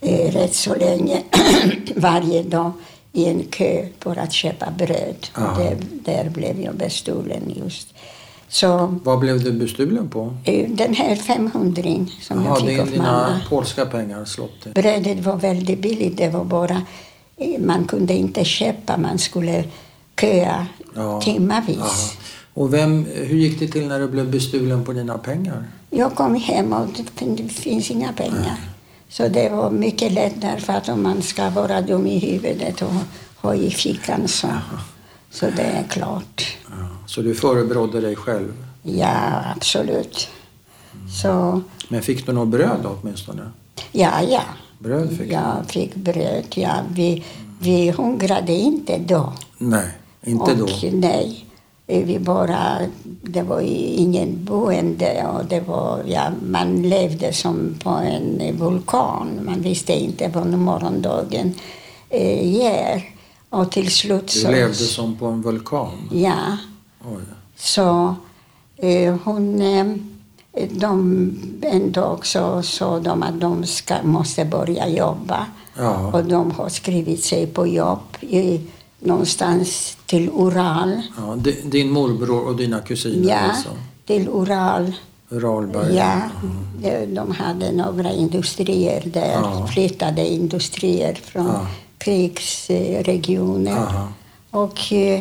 eh, rätt så länge [CLEARS THROAT] varje dag i en kö för att köpa bröd. Ja. Där, där blev jag bestulen just. Så Vad blev du bestulen på? den här 500 som Jaha, jag det fick är av dina mamma. polska pengar, slottet. Brödet var väldigt billigt. Det var bara, eh, man kunde inte köpa, man skulle köa Ja. timmavis. Och vem, hur gick det till när du blev bestulen på dina pengar? Jag kom hem och det fin- det finns inga pengar. Så det var mycket lätt därför att om man ska vara dum i huvudet och ha i fickan så, så det är klart. Ja. Så du förebrådde dig själv? Ja, absolut. Så, Men fick du något bröd då, åtminstone? ja, ja. Bröd fick du? Jag fick bröd, ja. Vi, vi hungrade inte då. Nej, inte då. och, Nej. Vi bara, det var ingen boende och det var, ja, man levde som på en vulkan. Man visste inte vad morgondagen eh, ger. Och till slut Du så... levde som på en vulkan? Ja. Oj. Så eh, hon... Eh, de, en dag så sa de att de ska, måste börja jobba. Ja. Och de har skrivit sig på jobb i, någonstans till Ural. Ja, di- din morbror och dina kusiner Ja, alltså? till Ural. Uralberg? Ja, de, de hade några industrier där, Ja. flyttade industrier från Ja. krigsregioner. Aha. Och, eh,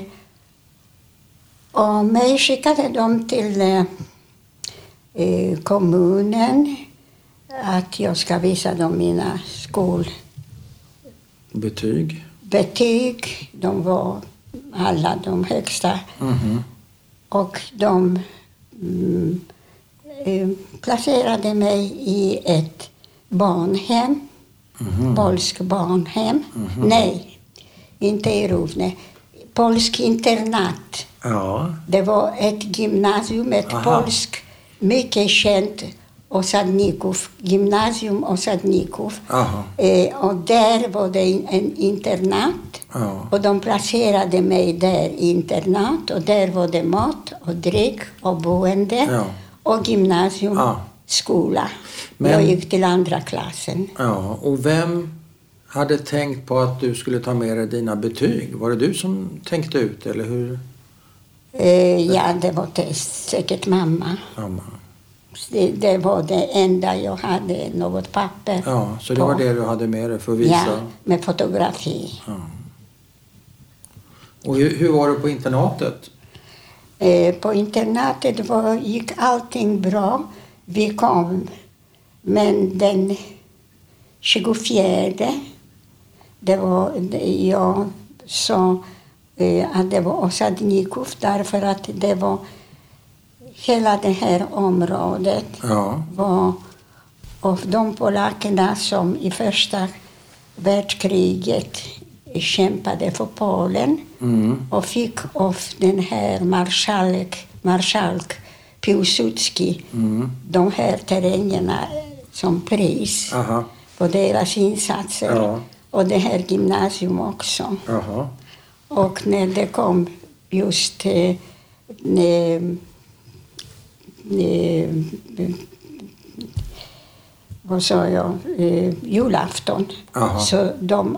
och mig skickade de till eh, eh, kommunen att jag ska visa dem mina skolbetyg. Betyg? De var alla de högsta. Mhm. Och de mm, eh, placerade mig i ett barnhem, Mhm. polsk barnhem. Nej, inte i Rovne. Polsk internat. Ja. Det var ett gymnasium, ett Aha. polsk, mycket känt, Osadnikov, gymnasium Osadnikov. Aha. Eh, och där var det en, internat. Ja. Och de placerade mig där i internat och där var det mat och dryck och boende Ja. och gymnasium, Ja. skola. Men- Jag gick till andra klassen. ja. Och vem hade tänkt på att du skulle ta med dig dina betyg? Var det du som tänkte ut eller hur? Eh, ja, det var det, säkert mamma. Mamma? Det, det var det enda jag hade, något papper. Ja, så det på. var det du hade med dig för att visa? Ja, med fotografi. Ja. Och hur, hur var det på internatet? Eh, på internatet var, gick allting bra. Vi kom, men den 24 det var, jag sa eh, att det var Osadnikov därför att det var hela det här området Ja. var av de polackerna som i första världskriget kämpade för Polen Mm. och fick av den här marskalk, marskalk Piłsudski Mm. de här terrängerna som pris Aha. på deras insatser. Ja. Och det här gymnasium också. Jaha. Och när det kom just eh, eh, eh, vad sa jag, eh, julafton. Aha. Så de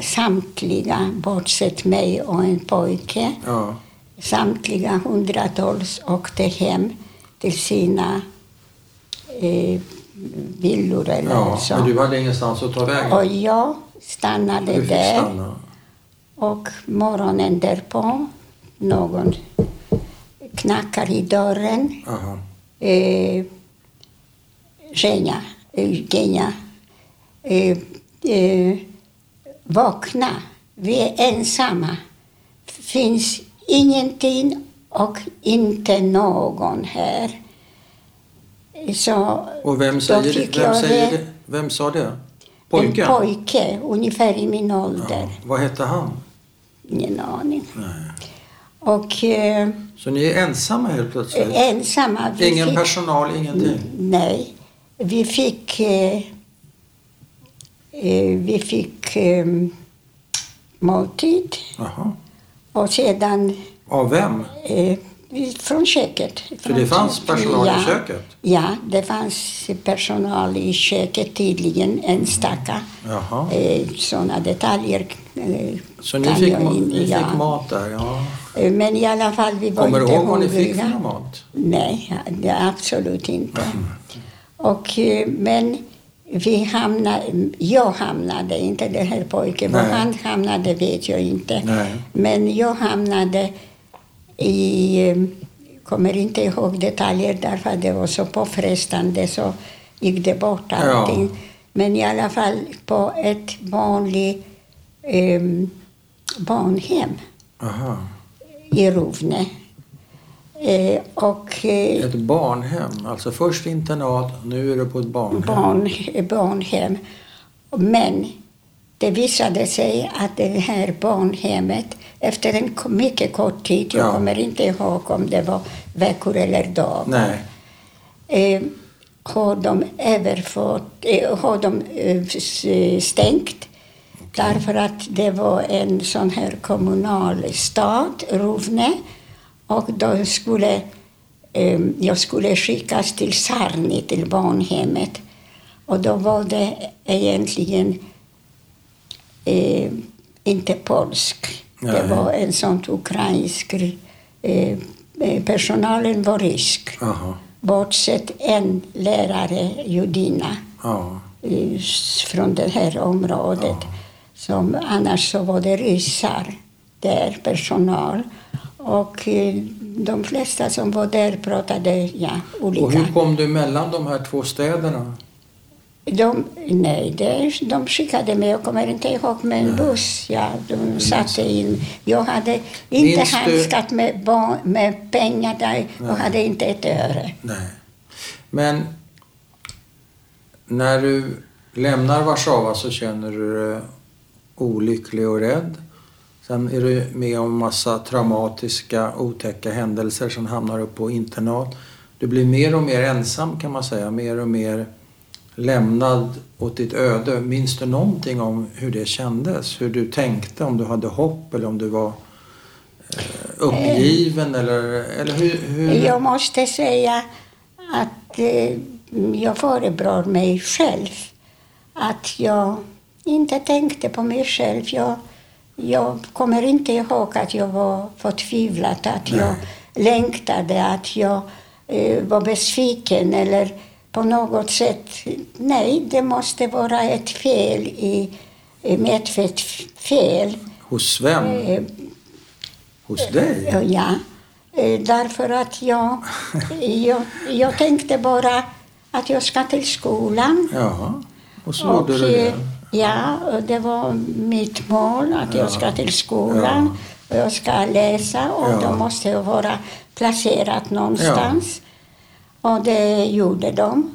samtliga, bortsett mig och en pojke, Ja. samtliga hundratals åkte hem till sina eh, villor eller ja. så. Men du hade ingenstans att ta vägen? Och jag stannade där. stanna? Och morgonen därpå, någon knackar i dörren. Aha. Eh, Genia, eh, Eugenia, eh, eh, vakna. Vi är ensamma. Finns ingenting och inte någon här. Så och vem, säger, vem, säger det? vem sa det? En Pojken? pojke, ungefär i min ålder. Ja. Vad hette han? Ingen aning. Nej. Och eh, Så ni är ensamma helt plötsligt? ensamma. Vi Ingen fick, personal, ingenting? Nej. Vi fick, eh, eh, vi fick eh, måltid Jaha. och sedan Av vem? Från köket. Så det fanns personal ja, i köket? Ja, det fanns personal i köket tydligen, enstaka. Jaha. Eh, sådana detaljer eh, Så ni fick, ma- in- ni fick ja. mat där? Ja. Eh, Men i alla fall, vi var Kommer du inte ihåg vad ni fick för mat? Nej, absolut inte. Och, eh, men vi hamnade, jag hamnade, inte den här pojken, var han hamnade vet jag inte. Nej. Men jag hamnade i, kommer inte ihåg detaljer därför att det var så påfrestande så gick det bort allting. Men i alla fall på ett vanligt eh, barnhem Aha. i Rovne. Eh, och eh, Ett barnhem, alltså först internat, nu är du på ett barnhem. barn, barnhem. Men det visade sig att det här barnhemmet efter en mycket kort tid, jag Ja. kommer inte ihåg om det var veckor eller dagar, eh, har de överfört, eh, har de eh, stängt. Därför att det var en sån här kommunal stad, Rovne, och då skulle eh, jag skulle skickas till Sarni, till barnhemmet. Och då var det egentligen eh, inte polsk. Det Nej. var en sån ukrainsk... Eh, eh, personalen var rysk. Aha. Bortsett en lärare, judinna, Ja. eh, från det här området. Som, annars så var det ryssar där, personal. Och eh, de flesta som var där pratade ja, Och olika. hur kom du mellan de här två städerna? De, nej, det, de skickade mig, jag kommer inte ihåg, med en buss. Ja, de satte in. Jag hade inte Minns du- handskat med, barn, med pengar där. Jag Nej. hade inte ett öre. Nej. Men när du lämnar Warszawa så känner du dig olycklig och rädd. Sen är du med om massa traumatiska, otäcka händelser. Sen hamnar du på internat. Du blir mer och mer ensam kan man säga. Mer och mer lämnad åt ditt öde. Minns du någonting om hur det kändes? Hur du tänkte? Om du hade hopp eller om du var eh, uppgiven? Eller, eller hur, hur... Jag måste säga att eh, jag föredrar mig själv. Att jag inte tänkte på mig själv. Jag, jag kommer inte ihåg att jag var förtvivlad, att jag längtade, att jag eh, var besviken eller på något sätt. Nej, det måste vara ett fel i eh, medvetet fel. Hos vem? Eh, Hos dig? Ja, Ja, eh, därför att jag, [LAUGHS] jag, jag tänkte bara att jag ska till skolan. Jaha. Och så Och, du det? eh, Ja, och det var mitt mål att jag ska till skolan och jag ska läsa och Ja. då måste jag vara placerad någonstans. Och det gjorde de.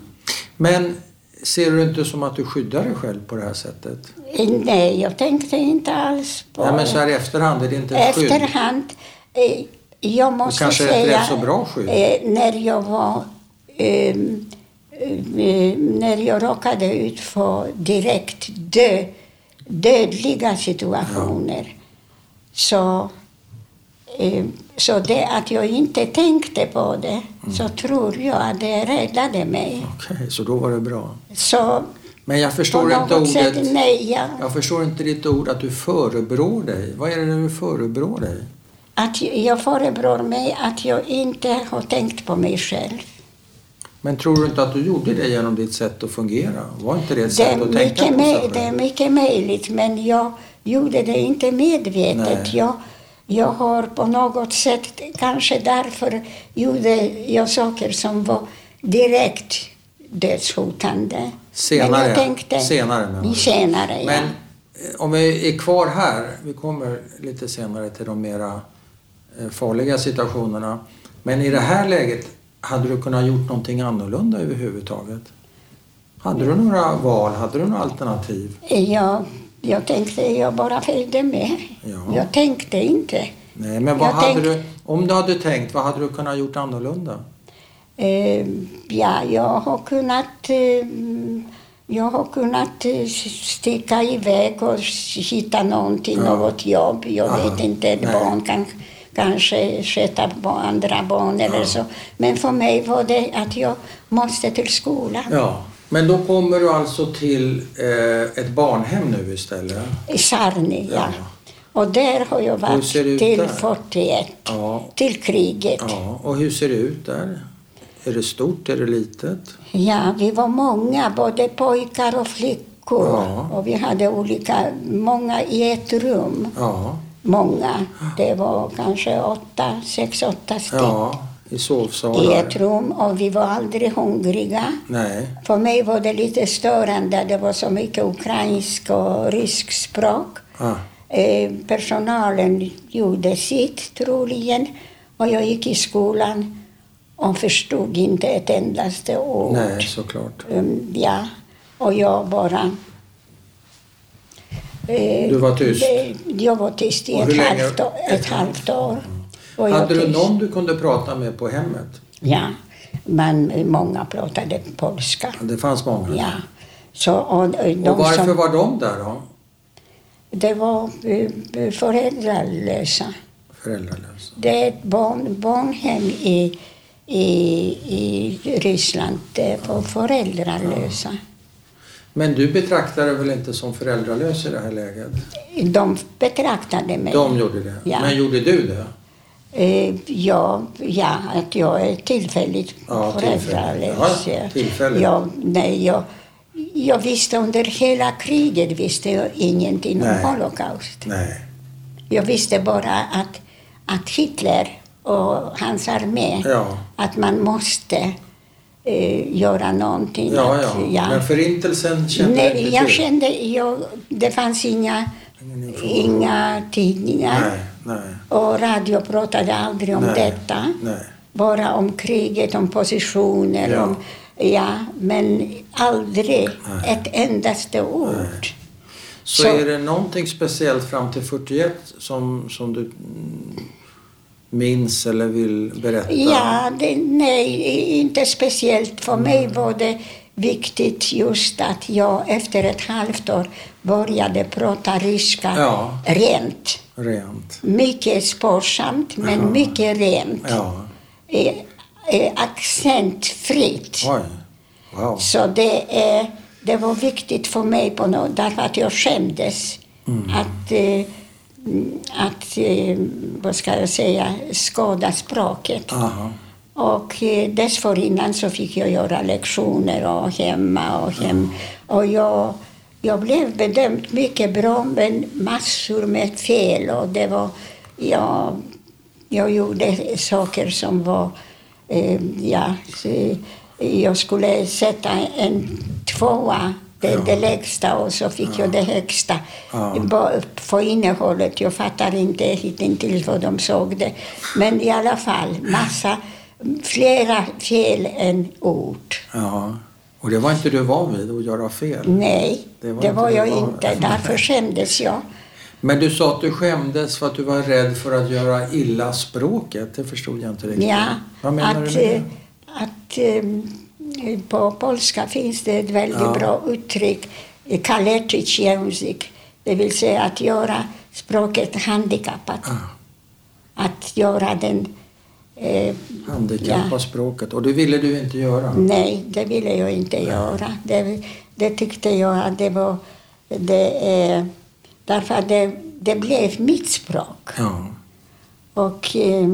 Men ser du inte som att du skyddar dig själv på det här sättet? Nej, jag tänkte inte alls på Nej, men så här i efterhand, är det inte ett skydd? efterhand. Eh, jag måste kanske är ett säga, rätt så bra skydd. eh, när jag var ehm, eh, när jag råkade ut för direkt dö, dödliga situationer så, eh, så det att jag inte tänkte på det Mm. så tror jag att det räddade mig. Okej, så då var det bra. Så Men jag förstår inte något sätt, ordet... nej, jag, Jag förstår inte ditt ord att du förebrår dig. Vad är det du förebrår dig? att jag förebrår mig att jag inte har tänkt på mig själv. Men tror du inte att du gjorde det genom ditt sätt att fungera? Var inte det ett Det sätt att tänka på sig det är mycket möjligt, men jag gjorde det inte medvetet. Nej. Jag, jag har på något sätt, kanske därför gjorde jag saker som var direkt dödshotande. Senare, Men jag tänkte, senare? Senare, Men ja. eh, om vi är kvar här, vi kommer lite senare till de mera eh, farliga situationerna. Men i det här läget, hade du kunnat gjort någonting annorlunda överhuvudtaget? Hade du några val? Hade du några alternativ? Jag, jag tänkte, jag bara följde med. Ja. Jag tänkte inte. Nej, men vad Jag hade tänkt- du, om du hade tänkt, vad hade du kunnat gjort annorlunda? Eh, ja, jag har kunnat eh, jag har kunnat eh, sticka iväg och hitta någonting, Ja. något jobb. Jag Aha. vet inte, ett Nej. barn kan kanske sköta andra barn eller Ja. så. Men för mig var det att jag måste till skolan. Ja, men då kommer du alltså till eh, ett barnhem nu istället? I Sarni, ja. Och där har jag Hur varit ser det ut till där? 41, Ja. till kriget. Ja, och hur ser det ut där? Är det stort? Är det litet? Ja, vi var många, både pojkar och flickor. Ja. Och vi hade olika, många i ett rum. Ja, Många. Det var kanske åtta, sex, åtta stycken ja i i sovsalar. ett rum. Och vi var aldrig hungriga. Nej, För mig var det lite störande. Det var så mycket ukrainsk och rysk språk. ah, Eh, personalen gjorde sitt troligen. Och jag gick i skolan och förstod inte ett endaste ord. nej såklart. Um, ja, och jag bara... eh, Du var tyst? Jag var tyst i ett länge? halvt, ett halvt år. Var jag Hade du någon du kunde prata med på hemmet? Ja, men många pratade polska. Det fanns många. Ja. Så, och, och de Och varför som, var de där då? Det var eh, föräldralösa. Föräldralösa? Det är ett barn, barnhem i, i, i Ryssland. För föräldralösa. Men du betraktar dig väl inte som föräldralös i det här läget? De betraktade mig. De gjorde det. Ja. Men gjorde du det? Eh, ja, ja, att jag är tillfälligt Ja, föräldralös. Ja, tillfälligt. Jag, nej, jag, jag visste under hela kriget visste jag ingenting Nej. om Holocaust. Nej. Jag visste bara att, att Hitler och hans armé, Ja. att man måste eh, göra någonting. Ja, att, ja. Men förintelsen kände du Nej, inte jag till? kände, jag, det fanns inga, inga tidningar. Nej, nej, Och radio pratade aldrig om Nej. detta. nej. Bara om kriget, om positioner, Ja. om... Ja, men aldrig Nej. ett endaste ord. Så, Så- är det någonting speciellt fram till 41 som, som du mm, minns eller vill berätta? Ja, det, nej, inte speciellt. För mig var det viktigt just att jag efter ett halvt år började prata ryska Ja. rent. Rent. Mycket sparsamt, men mycket rent. Ja. Eh, eh, accentfritt. Wow. Så det, är, det var viktigt för mig på något, därför att jag skämdes att, eh, mm, att eh, vad ska jag säga, skada språket. Aha. Och eh, dessförinnan så fick jag göra lektioner och hemma och hem. Och jag, jag blev bedömd mycket bra, men massor med fel. Och det var, jag, jag gjorde saker som var, eh, ja, så, jag skulle sätta en tvåa Det, Ja. det lägsta och så fick jag det högsta. Ja. På innehållet, jag fattar inte hittills vad de såg det. Men i alla fall, massa, flera fel än ord. Ja. Och det var inte du van vid, att göra fel? Nej, Det det var var, inte jag det var- inte. Därför skämdes jag. Men du sa att du skämdes för att du var rädd för att göra illa språket. Det förstod jag inte riktigt. Ja, Vad menar att, du med eh, det? att eh, på polska finns det ett väldigt Ja. bra uttryck, eh, kaleczyć język, det vill säga att göra språket handikappat. Ah, Att göra den... Eh, handikappa ja. språket. Och det ville du inte göra? Nej, det ville jag inte göra. Det, det tyckte jag att det var... Det, eh, därför att det, det blev mitt språk. Ja. Och, eh,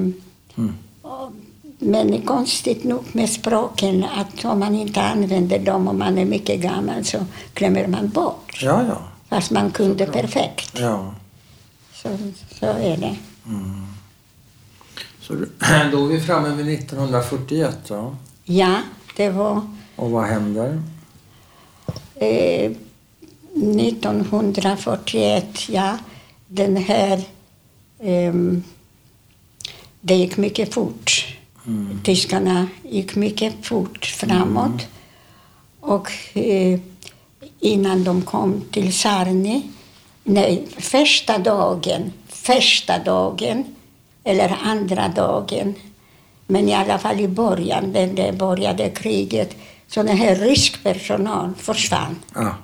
Mm. och, men konstigt nog med språken, att om man inte använder dem om man är mycket gammal så glömmer man bort. Ja, ja. Fast man kunde perfekt. ja. Så, så är det. Så då är [CLEARS THROAT] vi framme vid 1941 då. Ja, det var Och vad händer? eh, 1941, ja. Den här... ehm, det gick mycket fort. Mm. Tyskarna gick mycket fort framåt. Och eh, innan de kom till Sarni, nej, första dagen, första dagen, eller andra dagen, men i alla fall i början, när det började kriget, så den här rysk personal försvann. Ja.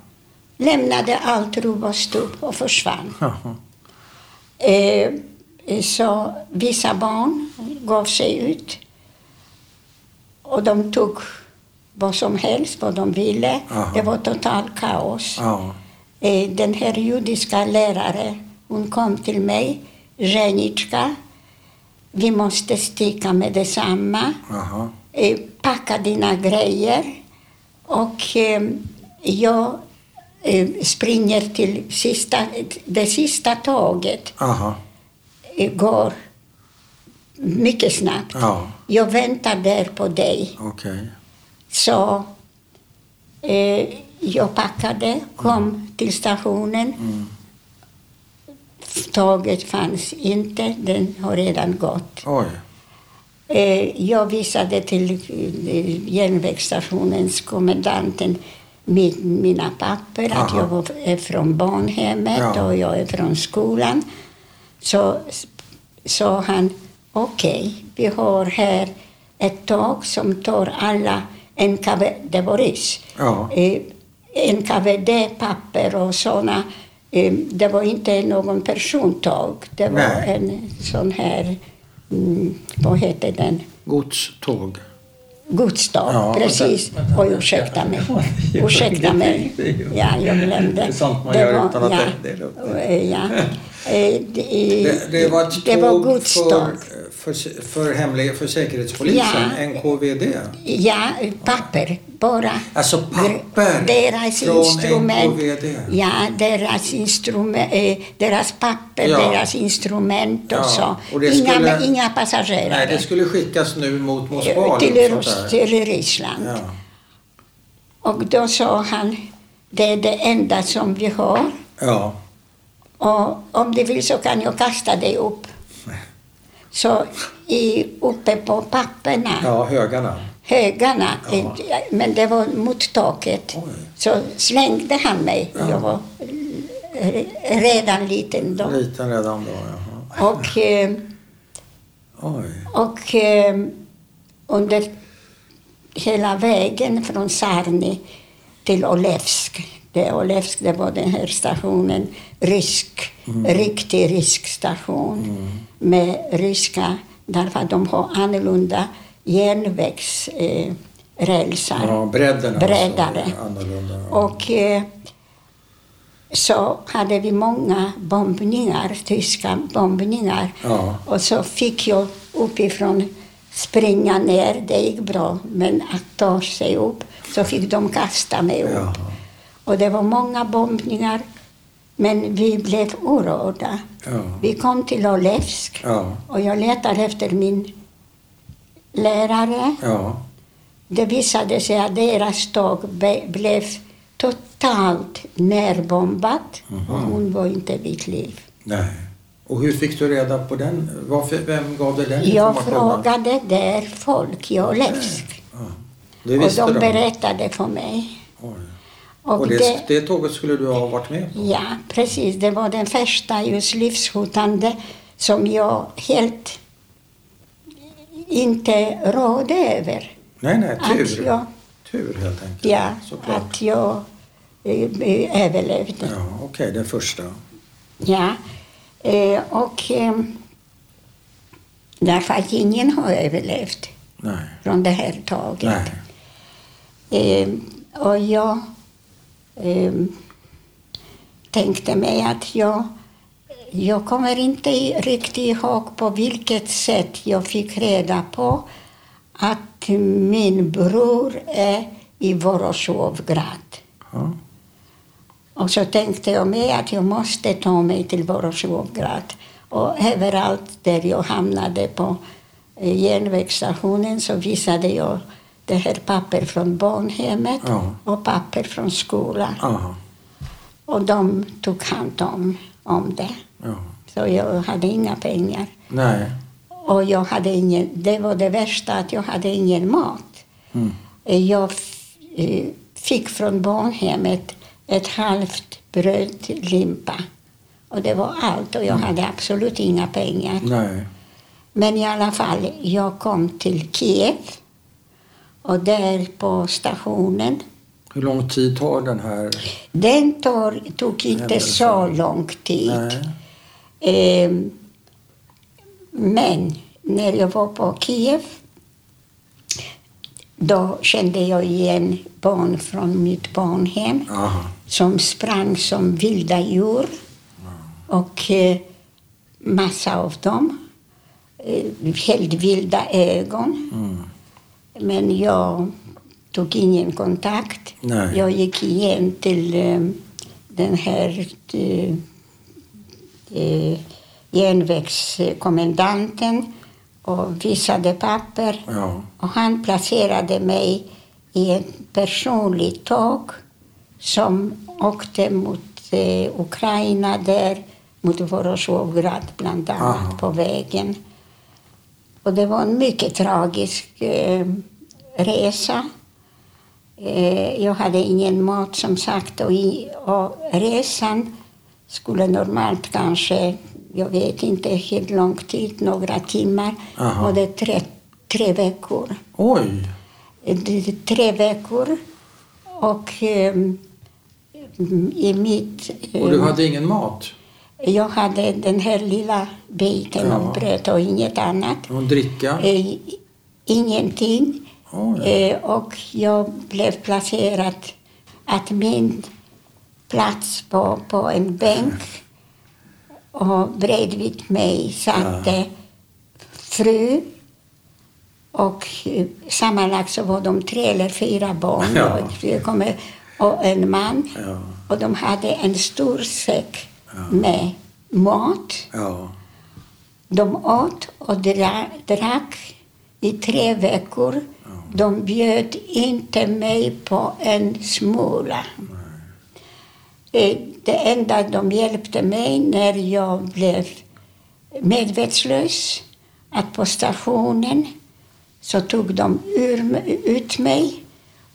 Lämnade allt rubb och stubb och försvann. Jaha. Eh, så vissa barn gav sig ut. Och de tog vad som helst, vad de ville. Aha. Det var total kaos. Ja. Eh, den här judiska läraren, hon kom till mig, Zeniczka. Vi måste sticka med detsamma. Jaha. Eh, packa dina grejer. Och eh, jag eh, springer till sista, det sista tåget. Aha. eh, går mycket snabbt. Ja. Jag väntar där på dig. Okej. Så eh, jag packade, kom till stationen. Mm. Tåget fanns inte, den har redan gått. Oj. Eh, jag visade till eh, järnvägsstationens kommendanten mi- mina papper, att Aha. jag var, är från barnhemmet Ja. och jag är från skolan. Så sa han, okej, vi har här ett tåg som tar alla NKV, det var Ja. eh, NKVD-papper och såna. Eh, det var inte någon persontåg, det var Nej. en sån här, mm, vad heter den? Godståg. Godståg, Ja, precis. vänta. Oj, ursäkta mig. [LAUGHS] Ursäkta mig. det Ja, jag glömde. Det är sånt man gör utan att ja, det- det eh, ja. Eh, det, Det, det var ett det var tåg godståg. för, för, för, hemlig, för Säkerhetspolisen, Ja. NKVD. Ja, papper. Bara Alltså papper deras från instrument. NKVD. Ja, deras, instrument, eh, deras papper, Ja. deras instrument och Ja, så. och inga, skulle- inga passagerare. Nej, det skulle skickas nu mot Moskva. till, till Ryssland. Ja. Och då sa han, det är det enda som vi har. ja. Och om du vill så kan jag kasta dig upp. Så i, uppe på papperna, ja, högarna. högarna, Ja. eh, men det var mot taket, Oj. så slängde han mig. Ja. Jag var eh, redan liten då. Liten redan då, jaha. Och, eh, och eh, under hela vägen från Sarni till Olevsk. Det, Olevsk det var den här stationen, rysk, riktig rysk station med ryska, därför att de har annorlunda järnvägsrälsar. Eh. Ja, bredden Breddare. alltså. Ja. Och eh, så hade vi många bombningar, tyska bombningar. Ja. Och så fick jag uppifrån springa ner, det gick bra. Men att ta sig upp så fick de kasta mig upp. Jaha. Och det var många bombningar. Men vi blev orörda. Ja. Vi kom till Olevsk Ja. och jag letade efter min lärare. Ja. Det visade sig att deras tåg blev totalt närbombat och hon var inte vid liv. Nej. Och hur fick du reda på den? Varför, vem gav dig den Jag frågade där folk jag läste Ja. Och de de? berättade för mig. Oj. Och Och det, det, det tåget skulle du ha varit med på? ja, precis. Det var den första just livshotande som jag helt inte rådde över. Nej, nej, tur. jag, Tur helt enkelt. ja, Såklart. att jag eh, eh, överlevde. Ja, okej, den första. Ja, eh, och eh, därför att ingen har överlevt Nej. från det här taget. Nej. Och jag eh, tänkte mig att jag, jag kommer inte riktigt ihåg på vilket sätt jag fick reda på att min bror är i Vorosjovgrad. Ja. Och så tänkte jag med att jag måste ta mig till Vorosjovgrad. Och överallt där jag hamnade på eh, järnvägsstationen så visade jag det här papper från barnhemmet Ja. och papper från skolan. Aha. Och de tog hand om, om det. Ja. Så jag hade inga pengar. Nej. Och jag hade ingen, det var det värsta, att jag hade ingen mat. Mm. Jag eh, fick från barnhemmet ett halvt bröd limpa. Och det var allt och jag hade absolut inga pengar. Nej. Men i alla fall, jag kom till Kiev. Och där på stationen, Hur lång tid tar den här? den tar, tog inte så lång tid. Ehm, men när jag var på Kiev då kände jag igen barn från mitt barnhem Aha. som sprang som vilda djur. Och eh, massa av dem. Eh, helt vilda ögon. Mm. Men jag tog ingen kontakt. Nej. Jag gick igen till eh, den här eh, eh, järnvägskommendanten och visade papper. Ja. Och han placerade mig i ett personligt tåg som åkte mot eh, Ukraina där, mot Vorosjovgrad bland annat, Aha. på vägen. Och det var en mycket tragisk eh, resa. Eh, jag hade ingen mat som sagt och, i, och resan skulle normalt kanske, jag vet inte hur lång tid, några timmar. Aha. Och det tre, tre veckor. Oj. Det är tre veckor. Och eh, i mitt... eh, Och du hade ingen mat? Jag hade den här lilla biten Ja. av bröd och inget annat. Och dricka? Eh, ingenting. Oj. Eh, och jag blev placerad att min plats på, på en bänk och bredvid mig satt Ja. fru och eh, sammanlagt så var de tre eller fyra barn Ja. och, en man. Ja. Och de hade en stor säck med mat. Ja. De åt och dra, drack i tre veckor. De bjöd inte mig på en smula. Eh, Det enda de hjälpte mig när jag blev medvetslös, att på stationen så tog de ur, ut mig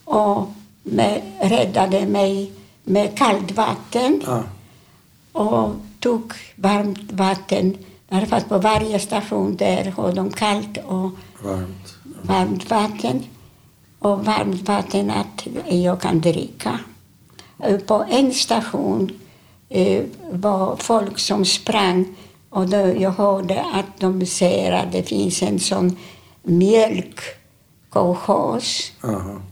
och med, räddade mig med kallt vatten Ja. och tog varmt vatten. Därför att på varje station där har de kallt och Varmt. Varmt vatten. Och varmt vatten att jag kan dricka. Eh, På en station eh, var folk som sprang och då jag hörde att de säger att det finns en sån mjölkkolchos,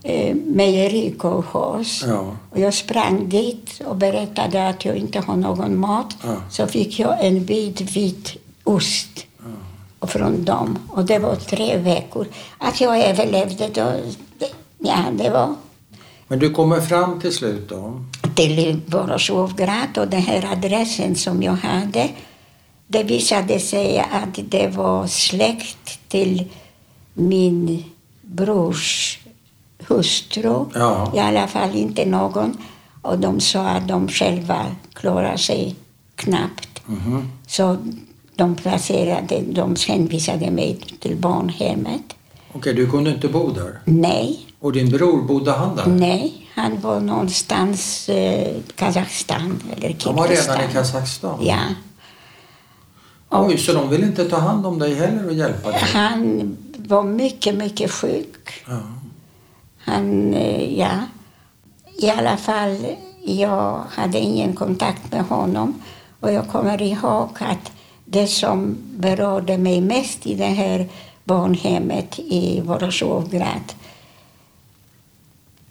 eh, mejerikolchos. Ja. Och jag sprang dit och berättade att jag inte har någon mat. Ja. Så fick jag en bit vit ost och från dem. Och det var tre veckor. Att jag överlevde, då, det- ja, det var Men du kommer fram till slut då? till Vorosjovgrad och den här adressen som jag hade. Det visade sig att det var släkt till min brors hustru. Ja. I alla fall inte någon. Och de sa att de själva klarar sig knappt. Mhm. Så de placerade, de hänvisade mig till barnhemmet. Okej, du kunde inte bo där? Nej, Och din bror, bodde han där? nej, han var någonstans eh, Kazakstan eller Han var redan i Kazakstan? Ja. Oj, så de ville inte ta hand om dig heller och hjälpa dig? Han var mycket, mycket sjuk. Ja. Han, eh, ja. I alla fall, jag hade ingen kontakt med honom. Och jag kommer ihåg att det som berörde mig mest i det här barnhemmet i Vorosjovgrad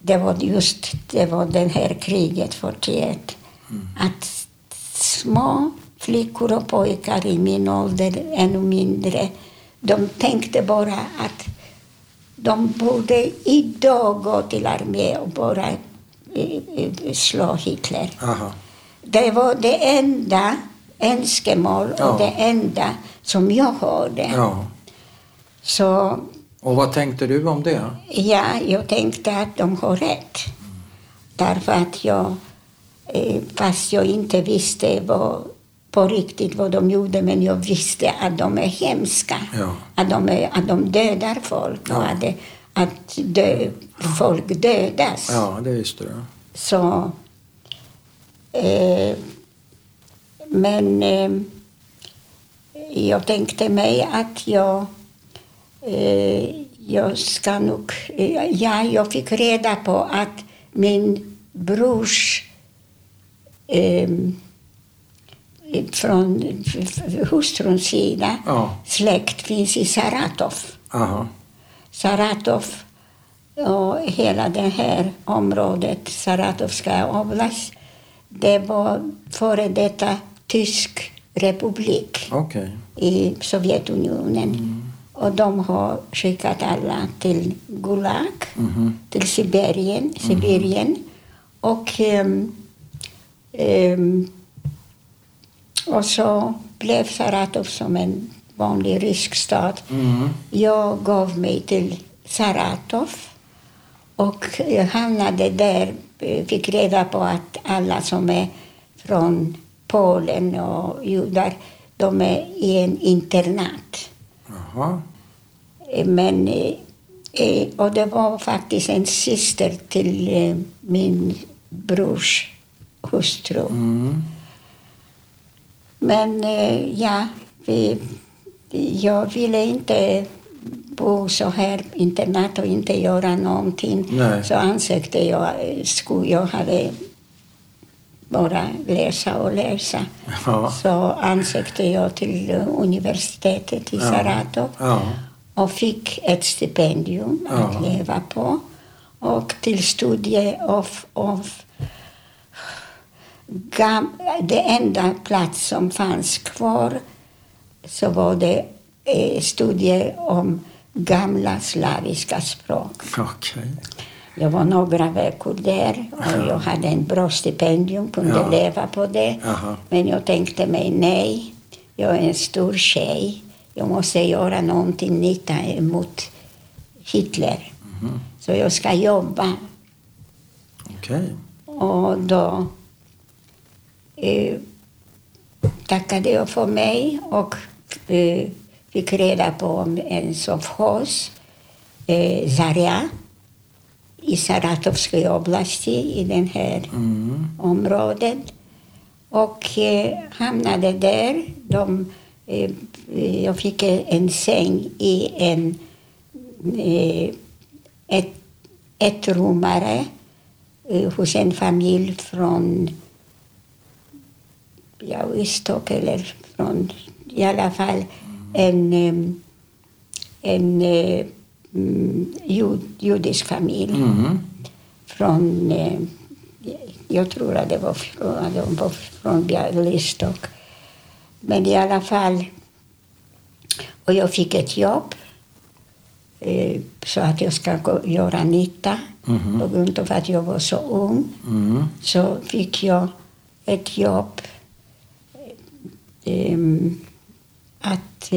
det var just det var det här kriget 41. Att små flickor och pojkar i min ålder, ännu mindre, de tänkte bara att de borde idag gå till armé och bara eh, eh, slå Hitler. Aha. Det var det enda önskemål och Ja. det enda som jag hörde. Ja. Så Och vad tänkte du om det? ja, jag tänkte att de har rätt. Därför att jag, eh, fast jag inte visste vad, på riktigt vad de gjorde, men jag visste att de är hemska. Ja. Att, de är, att de dödar folk Ja. och att, det, att dö, folk dödas. Ja, det visste du. Så... Eh, men eh, jag tänkte mig att jag... Eh, jag ska nog... Eh, ja, jag fick reda på att min brors... Eh, från hustruns sida Ja. släkt finns i Saratov. Aha. Saratov och hela det här området, Saratovska oblast, det var före detta tysk republik Okej. i Sovjetunionen. Och de har skickat alla till Gulag, Mhm. till Sibirien. Sibirien. Och, ehm, ehm, och så blev Saratov som en vanlig rysk stad. Mm. Jag gav mig till Saratov och hamnade där, eh, fick reda på att alla som är från Polen och judar, de är i en internat. Jaha. Eh, Men, eh, eh, och det var faktiskt en syster till min brors hustru. Mm. Men ja, vi, jag ville inte bo så här internat och inte göra någonting. Nej. Så ansökte jag, jag hade bara läsa och läsa. Ja. Så ansökte jag till universitetet i Ja. Saratov Ja. och fick ett stipendium att leva på. Och till studie av, av gam, det enda plats som fanns kvar så var det eh, studier om gamla slaviska språk. Okej. Jag var några veckor där och jag hade en bra stipendium, kunde Ja. leva på det. Jaha. Men jag tänkte mig, nej, jag är en stor tjej. Jag måste göra någonting nytta mot Hitler. Mhm. Så jag ska jobba. Okej. Och då eh, tackade jag för mig och eh, fick reda på en sovkhoz, eh, Zarja, i Saratovska oblasti, i den här Mm. området. Och eh, hamnade där. De, eh, jag fick en säng i en eh, ett, ett rummare eh, hos en familj från ja, Istok eller från i alla fall en, em, en eh, mm, jud, judisk familj Mm. från, eh, jag tror att det var från, de var från Bialystok. Men i alla fall, och jag fick ett jobb eh, så att jag ska gå, göra nytta. Mhm. På grund av att jag var så ung Mm. så fick jag ett jobb eh, att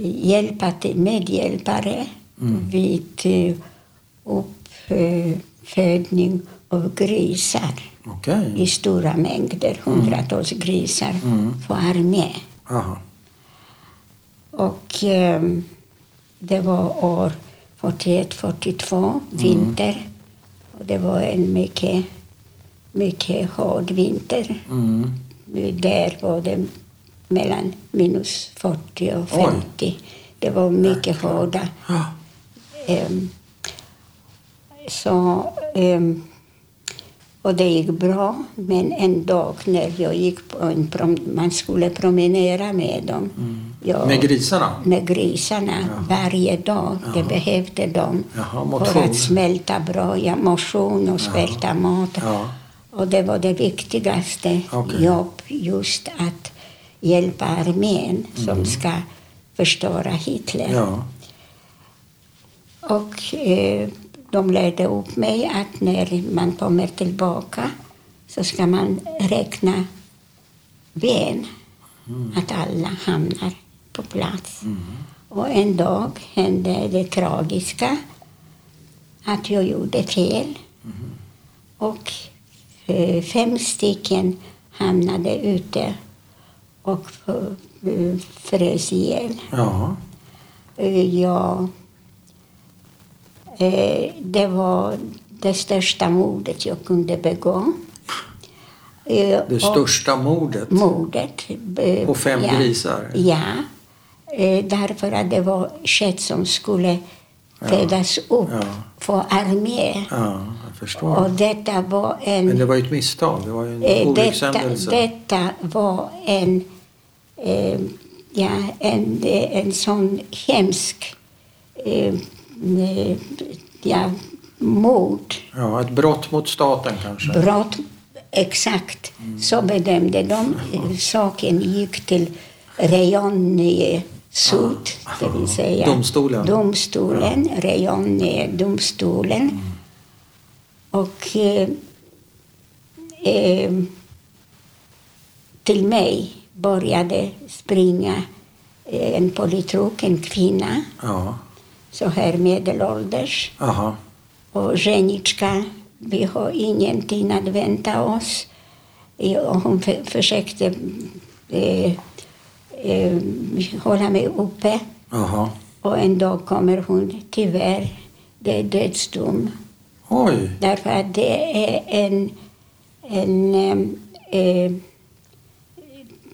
hjälpa till medhjälpare Mm. vid eh, uppfödning av grisar Okej. i stora mängder, hundratals grisar, Mm. för armé. Aha. Och ehm, det var år 41-42, vinter. Och det var en mycket, mycket hård vinter. Mm. Där var det mellan minus 40 och Oj. 50. Det var mycket hårda. Ja. Ehm, så, ehm, och det gick bra, men en dag när jag gick på en prom man skulle promenera med dem. Jag- Med grisarna? med grisarna varje dag. Det behövde de Jaha, för att smälta bra. Ja, motion och smälta mat. Ja. Och det var det viktigaste Okej. jobb, just att hjälpa armén som ska förstöra Hitler. Mm. Ja. Och eh, de lärde upp mig att när man kommer tillbaka så ska man räkna ben, att alla hamnar på plats. Och en dag hände det tragiska att jag gjorde fel. Och eh, fem stycken hamnade ute och eh, frös ihjäl. Ja. Eh, Ja, eh, det var det största mordet jag kunde begå. Eh, Det största mordet mordet. eh, på fem ja, grisar? Ja, eh, därför att det var kött som skulle födas upp Ja. för armé. Ja, jag förstår. Och detta var en... Men det var ju ett misstag. Det var en Eh, detta, olyckshändelse. detta var en, eh, ja, en, eh, en sån hemsk eh, eh, ja, mord, Ja, ett brott mot staten kanske? brott. Exakt, så bedömde de. Eh, Saken gick till Rejonje Sud, det vill säga Domstolen. domstolen Rejonje domstolen. Och eh, eh, till mig började springa eh, en politruk, en kvinna, Ja. så här medelålders. Aha. Och Zeniczka, vi har ingenting att vänta oss. Och hon för, försökte eh, eh, hålla mig uppe. Aha. Och en dag kommer hon, tyvärr, det är dödsdom. Oj. Därför att det är en... en eh, eh,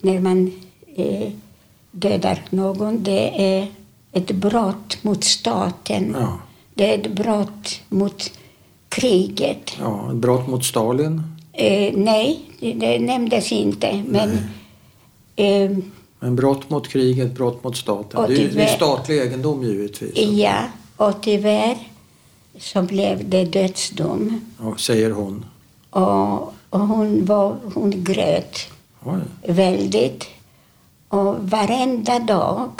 när man eh, dödar någon, det är ett brott mot staten. Ja. Det är ett brott mot kriget. Ja, ett brott mot Stalin. Eh, nej, det, det nämndes inte. Men eh, Men brott mot kriget, brott mot staten. Det är, det är statlig egendom givetvis. ja, och tyvärr så blev det dödsdom. Ja, säger hon. Och, och hon, var, hon grät Oj. väldigt. Och varenda dag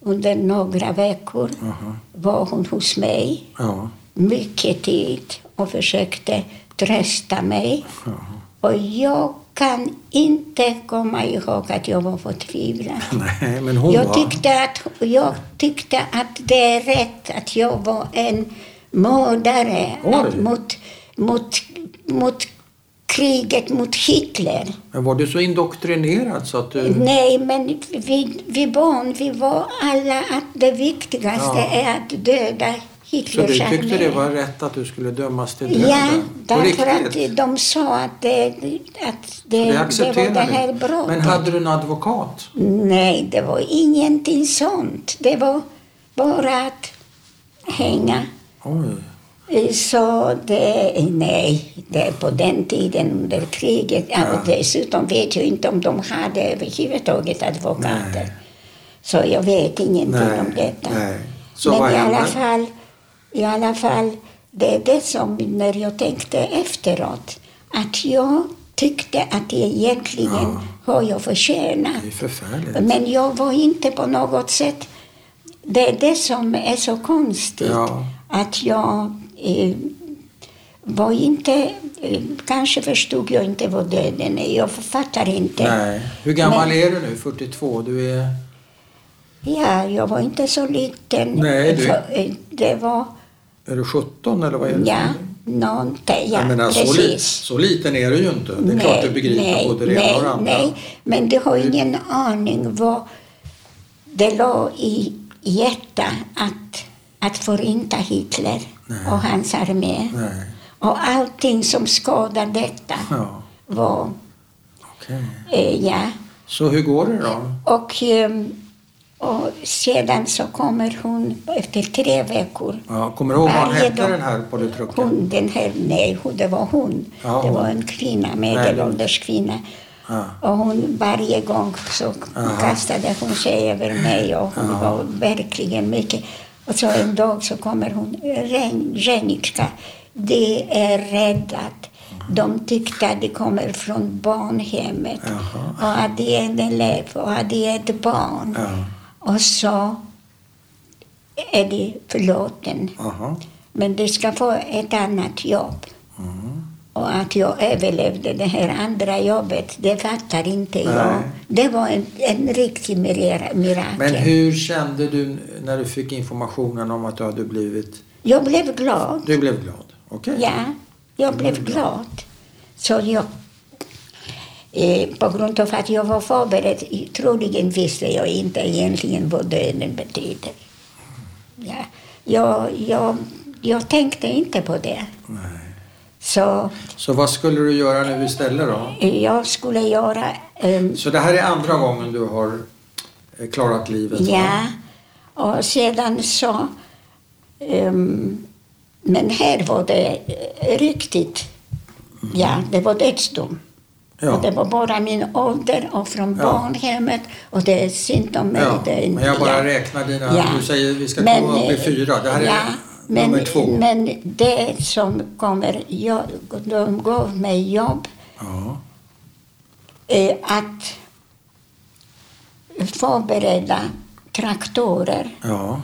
under några veckor Aha. var hon hos mig Ja. mycket tid och försökte trösta mig. ja. Och jag kan inte komma ihåg att jag var förtvivlad. [LAUGHS] Nej, men hon Jag var... tyckte, att, jag tyckte att det är rätt att jag var en mördare mot, mot, mot kriget mot Hitler. Men var du så indoktrinerad så att du... Nej, men vi, vi barn, vi var alla att det viktigaste Ja. är att döda Så Hitlers du tyckte det var rätt att du skulle dömas till döden? Ja, därför att de sa att det, att det, Det var det här brottet. Men hade du en advokat? Nej, det var ingenting sånt. Det var bara att hänga. Oj. Så det, nej, det på den tiden under kriget. Ja. Och dessutom vet jag inte om de hade överhuvudtaget advokater. Nej. Så jag vet ingenting Nej, om detta. nej. Så Men i alla, fall, i alla fall, det är det som när jag tänkte efteråt, att jag tyckte att egentligen har jag förtjänat. Men jag var inte på något sätt... Det är det som är så konstigt. Ja. Att jag var inte... Eh, kanske förstod jag inte vad döden är. Jag fattar inte. Nej. Hur gammal Men- är du nu? 42? Du är... Ja, jag var inte så liten. Nej, du- eh, Det var... Är du 17 eller vad är du? Ja, någonting. Ja, så, li, så liten är du ju inte. Det är klart du begriper nej, både det ena nej, och det andra. Nej, men du har ingen aning vad det låg i hjärtat att, att förinta Hitler Nej. och hans armé. Nej. Och allting som skadar detta Ja, var, okej. eh, ja. Så hur går det då? Och, ehm, och sedan så kommer hon efter tre veckor. Ja, kommer du ihåg vad hon hette den här politruken? Hon, den här, nej, det var hon. Ja, det hon. var en kvinna, medelålders kvinna. Ja. Och hon, varje gång så Aha. kastade hon sig över mig och hon Ja. var verkligen mycket. Och så en dag så kommer hon, "Ren- Renicka, det är räddat. De tyckte att det kommer från barnhemmet Jaha. och att det är en elev och att det är ett barn. Ja. Och så är det förlåten. Aha. Men det ska få ett annat jobb. Mm. Och att jag överlevde det här andra jobbet, det fattar inte jag. Nej. Det var en, en riktig mira- mirakel. Men hur kände du när du fick informationen om att du hade blivit... Jag blev glad. Du blev glad? Okej. Ja, jag blev glad. Så jag, eh, på grund av att jag var förberedd, troligen visste jag inte egentligen vad döden betyder. Ja, jag, jag, jag tänkte inte på det. Nej. Så Så vad skulle du göra nu istället då? jag skulle göra ehm, Så det här är andra gången du har eh, klarat livet? va? Ja, och sedan så... ehm, men här var det eh, riktigt... Ja, det var dödsdom. Ja. Och det var bara min ålder och från Ja. barnhemmet och det är synd om mig. Ja, men jag bara ja. räknar dina... Ja. Du säger vi ska Men, komma upp i eh, fyra. Det här är men. Men det som kommer... Jag, de gav mig jobb Ja. eh, att förbereda traktorer Ja,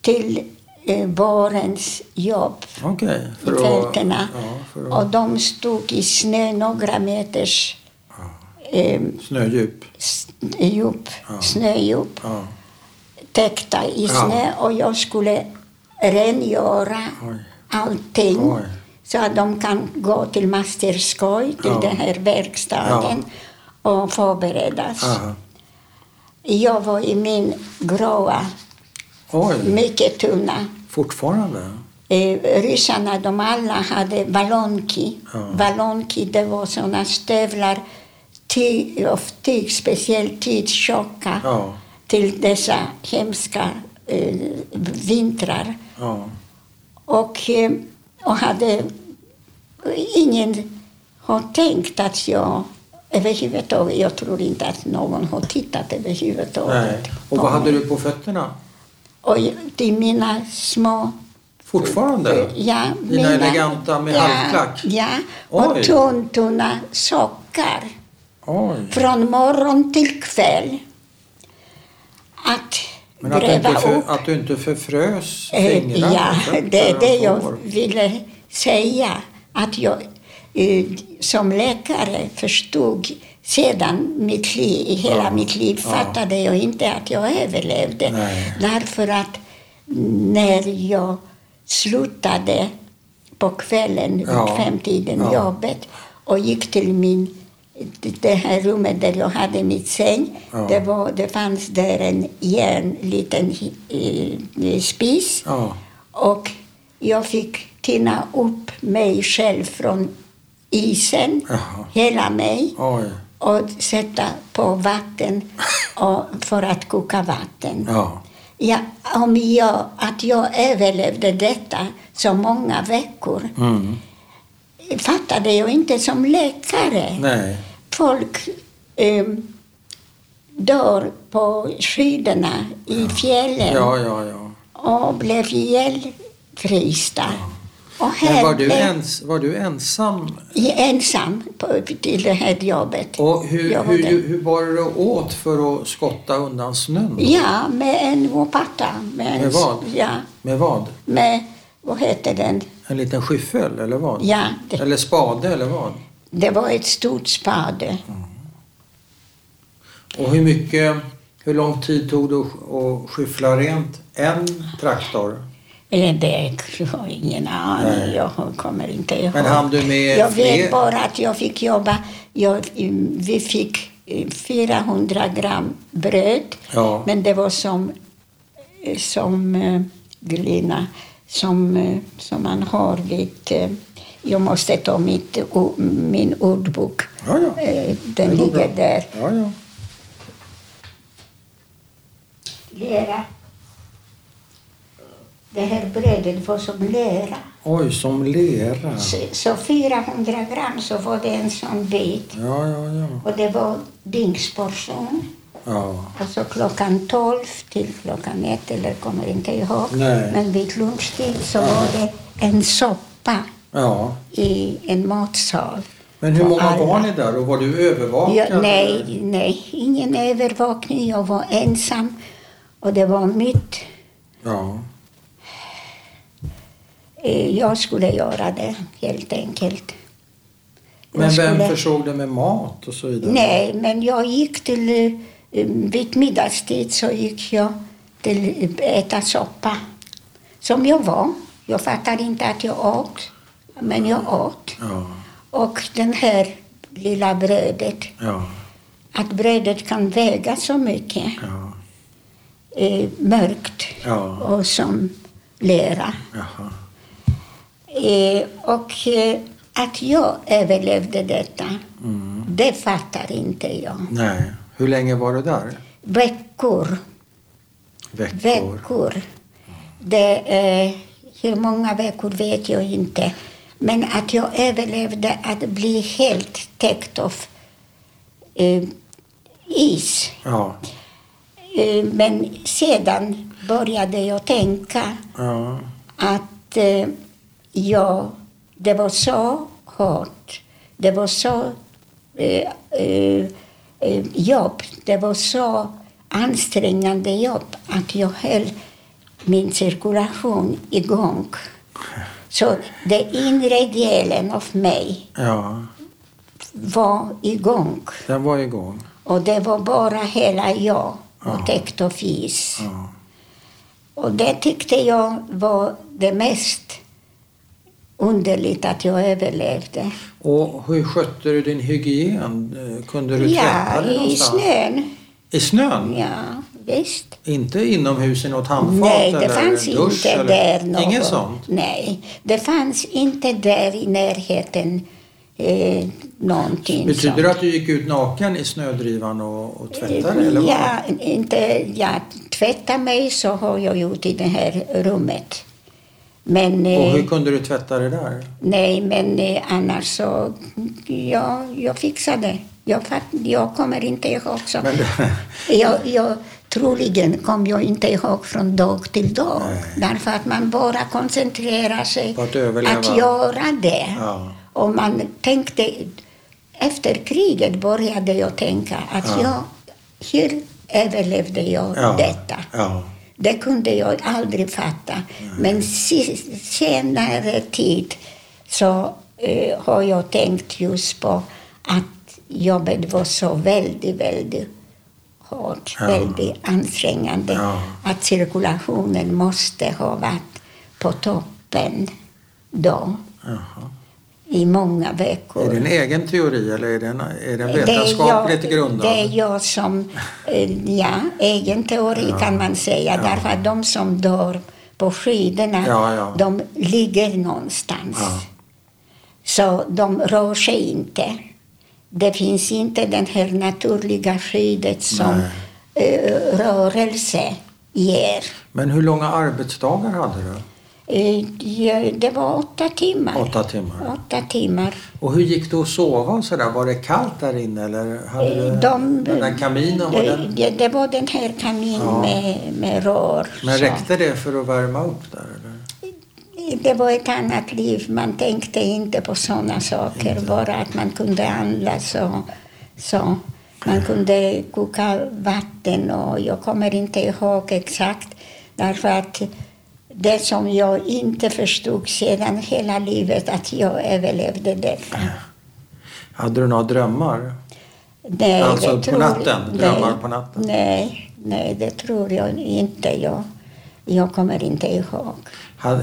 till eh, vårens jobb okej. i fälterna. Ja, Och de stod i snö några meters eh, Snödjup. djup, snödjup, täckta i snö och jag skulle rengöra Oj. allting Oj. så att de kan gå till Masterskoj, till Ja. den här verkstaden och förberedas. Aha. Jag var i min gråa, Oj, mycket tunna fortfarande? Eh, ryssarna de alla hade valonki. Ja. Valonki det var såna stövlar ty, av tyg, speciellt tyg, tjocka Ja. till dessa hemska eh, vintrar. Ja. Och, eh, och hade ingen har tänkt att jag överhuvudtaget, jag tror inte att någon har tittat överhuvudtaget. Nej. Och vad hade mig. du på fötterna? Och till mina små Fortfarande? Ja, Dina eleganta med ja, halvklack? Ja, och Oj. tuntunna sockar Oj. från morgon till kväll. Att Men att du, gräva inte för, upp. att du inte förfrös Eh, fingrarna? ja, det är det jag ville säga. Att jag eh, som läkare förstod sedan mitt liv, hela Ja, mitt liv ja. fattade jag inte att jag överlevde. Nej. Därför att när jag slutade på kvällen vid Ja, femtiden ja. jobbet och gick till min, det här rummet där jag hade mitt säng. Ja. Det, var, det fanns där en järn, liten eh, spis. Ja. Och jag fick tina upp mig själv från isen, Jaha. hela mig, Oj. och sätta på vatten [LAUGHS] och, för att koka vatten. Ja. Ja, om jag, att jag överlevde detta så många veckor Mm. Fattade jag inte som läkare. Nej. Folk um, dör på skidorna i fjällen Ja, ja, ja. och blev ihjälfrysta. Och Men var du, ens, var du ensam? ensam på, till det här jobbet. Och hur, var hur, hur bar du åt för att skotta undan snön? Ja, med en wopata. Med, Med vad? Ja, Med vad? med, vad heter den? En liten skyffel eller vad? Ja, det, Eller spade eller vad? det var ett stort spade. Och hur mycket, hur lång tid tog det att- skyffla rent en traktor? Eller det jag har ingen aning. Nej. Jag kommer inte ihåg. Men hann du med jag fler? vet bara att jag fick jobba. Jag, vi fick eh, 400 gram bröd. Ja. Men det var som, eh, som eh, glina, som, eh, som man har vid... eh, Jag måste ta mitt, min ordbok. Ja, ja. Eh, Den ligger bra. där. Ja, ja. Lera. Det här brödet var som lera. Oj, som lera. Så, så 400 gram så var det en sån bit. Ja, ja, ja. Och det var dygnsportion. Ja, Och så klockan 12 till klockan 1, eller kommer inte ihåg. Nej. Men vid lunchtid så var det en soppa ja. i en matsal. Men hur många alla. var ni där och var du övervakad? Ja, nej, nej, ingen övervakning. Jag var ensam. Och det var mitt... Ja. eh, Jag skulle göra det, helt enkelt. Men vem skulle- försåg dig med mat och så vidare? Nej, men jag gick till... eh, Vid middagstid så gick jag till eh, äta soppa. Som jag var. Jag fattar inte att jag åt, men jag åt. Ja, Och den här lilla brödet, ja, att brödet kan väga så mycket. ja. Eh, mörkt och som lera. Eh, och eh, att jag överlevde detta, Mm. det fattar inte jag. Nej. Hur länge var du där? Veckor. Veckor? veckor. Det, eh, hur många veckor vet jag inte. Men att jag överlevde att bli helt täckt av eh, is. Ja. Eh, men sedan började jag tänka Ja. att eh, ja, det var så hårt. Det var så eh, eh, jobb. Det var så ansträngande jobb att jag höll min cirkulation igång. Så den inre delen av mig Ja. var igång. Den var igång. Och det var bara hela jag Ja. och täckt av is. Ja. Och det tyckte jag var det mest underligt att jag överlevde. Och hur skötte du din hygien? Kunde du tvätta Ja, dig i någonstans? snön. I snön? Ja, visst. Inte inomhus i något handfat Nej, det eller fanns dusch? inte eller? där något. Inget sånt? Nej, det fanns inte där i närheten eh, någonting Betyder sånt. det att du gick ut naken i snödrivan och, och tvättade? Eller vad? Ja, inte, ja, tvätta mig så har jag gjort i det här rummet. Men, Och eh, hur kunde du tvätta det där? nej, men eh, annars så, ja, jag fixade. Jag, fatt, jag kommer inte ihåg så. Men [LAUGHS] Jag, jag, troligen kom jag inte ihåg från dag till dag. Nej. Därför att man bara koncentrerar sig På att överleva. att göra det. Ja. Och man tänkte, efter kriget började jag tänka att Ja. jag, hur överlevde jag ja. detta? Det kunde jag aldrig fatta. Men senare tid så eh, har jag tänkt just på att jobbet var så väldigt, väldigt hårt, Ja. väldigt ansträngande. Ja. Att cirkulationen måste ha varit på toppen då, Jaha. I många veckor. Är det en egen teori eller är den, är den Det är vetenskapligt jag- grundad? Det är jag som, eh, ja, egen teori kan man säga. Ja. Därför att de som dör på skidorna, Ja, ja. de ligger någonstans. Ja. Så de rör sig inte. Det finns inte det här naturliga skyddet som eh, rörelse ger. Men hur långa arbetsdagar hade du? Eh, det var åtta timmar. Åtta timmar. Åtta timmar. Och hur gick det att sova och sådär? Var det kallt där inne eller hade Eh, De, den där kaminen? Var det, den, det, det var den här kaminen Ja. med, med rör. men så. räckte det för att värma upp där eller? Det var ett annat liv. Man tänkte inte på sådana saker. Bara att man kunde andas och så. Man kunde koka vatten och jag kommer inte ihåg exakt. Därför att det som jag inte förstod sedan hela livet, att jag överlevde detta. Hade du några drömmar? Nej, Alltså det på tror- natten? Drömmar nej, på natten? Nej, nej, det tror jag inte. Jag, jag kommer inte ihåg.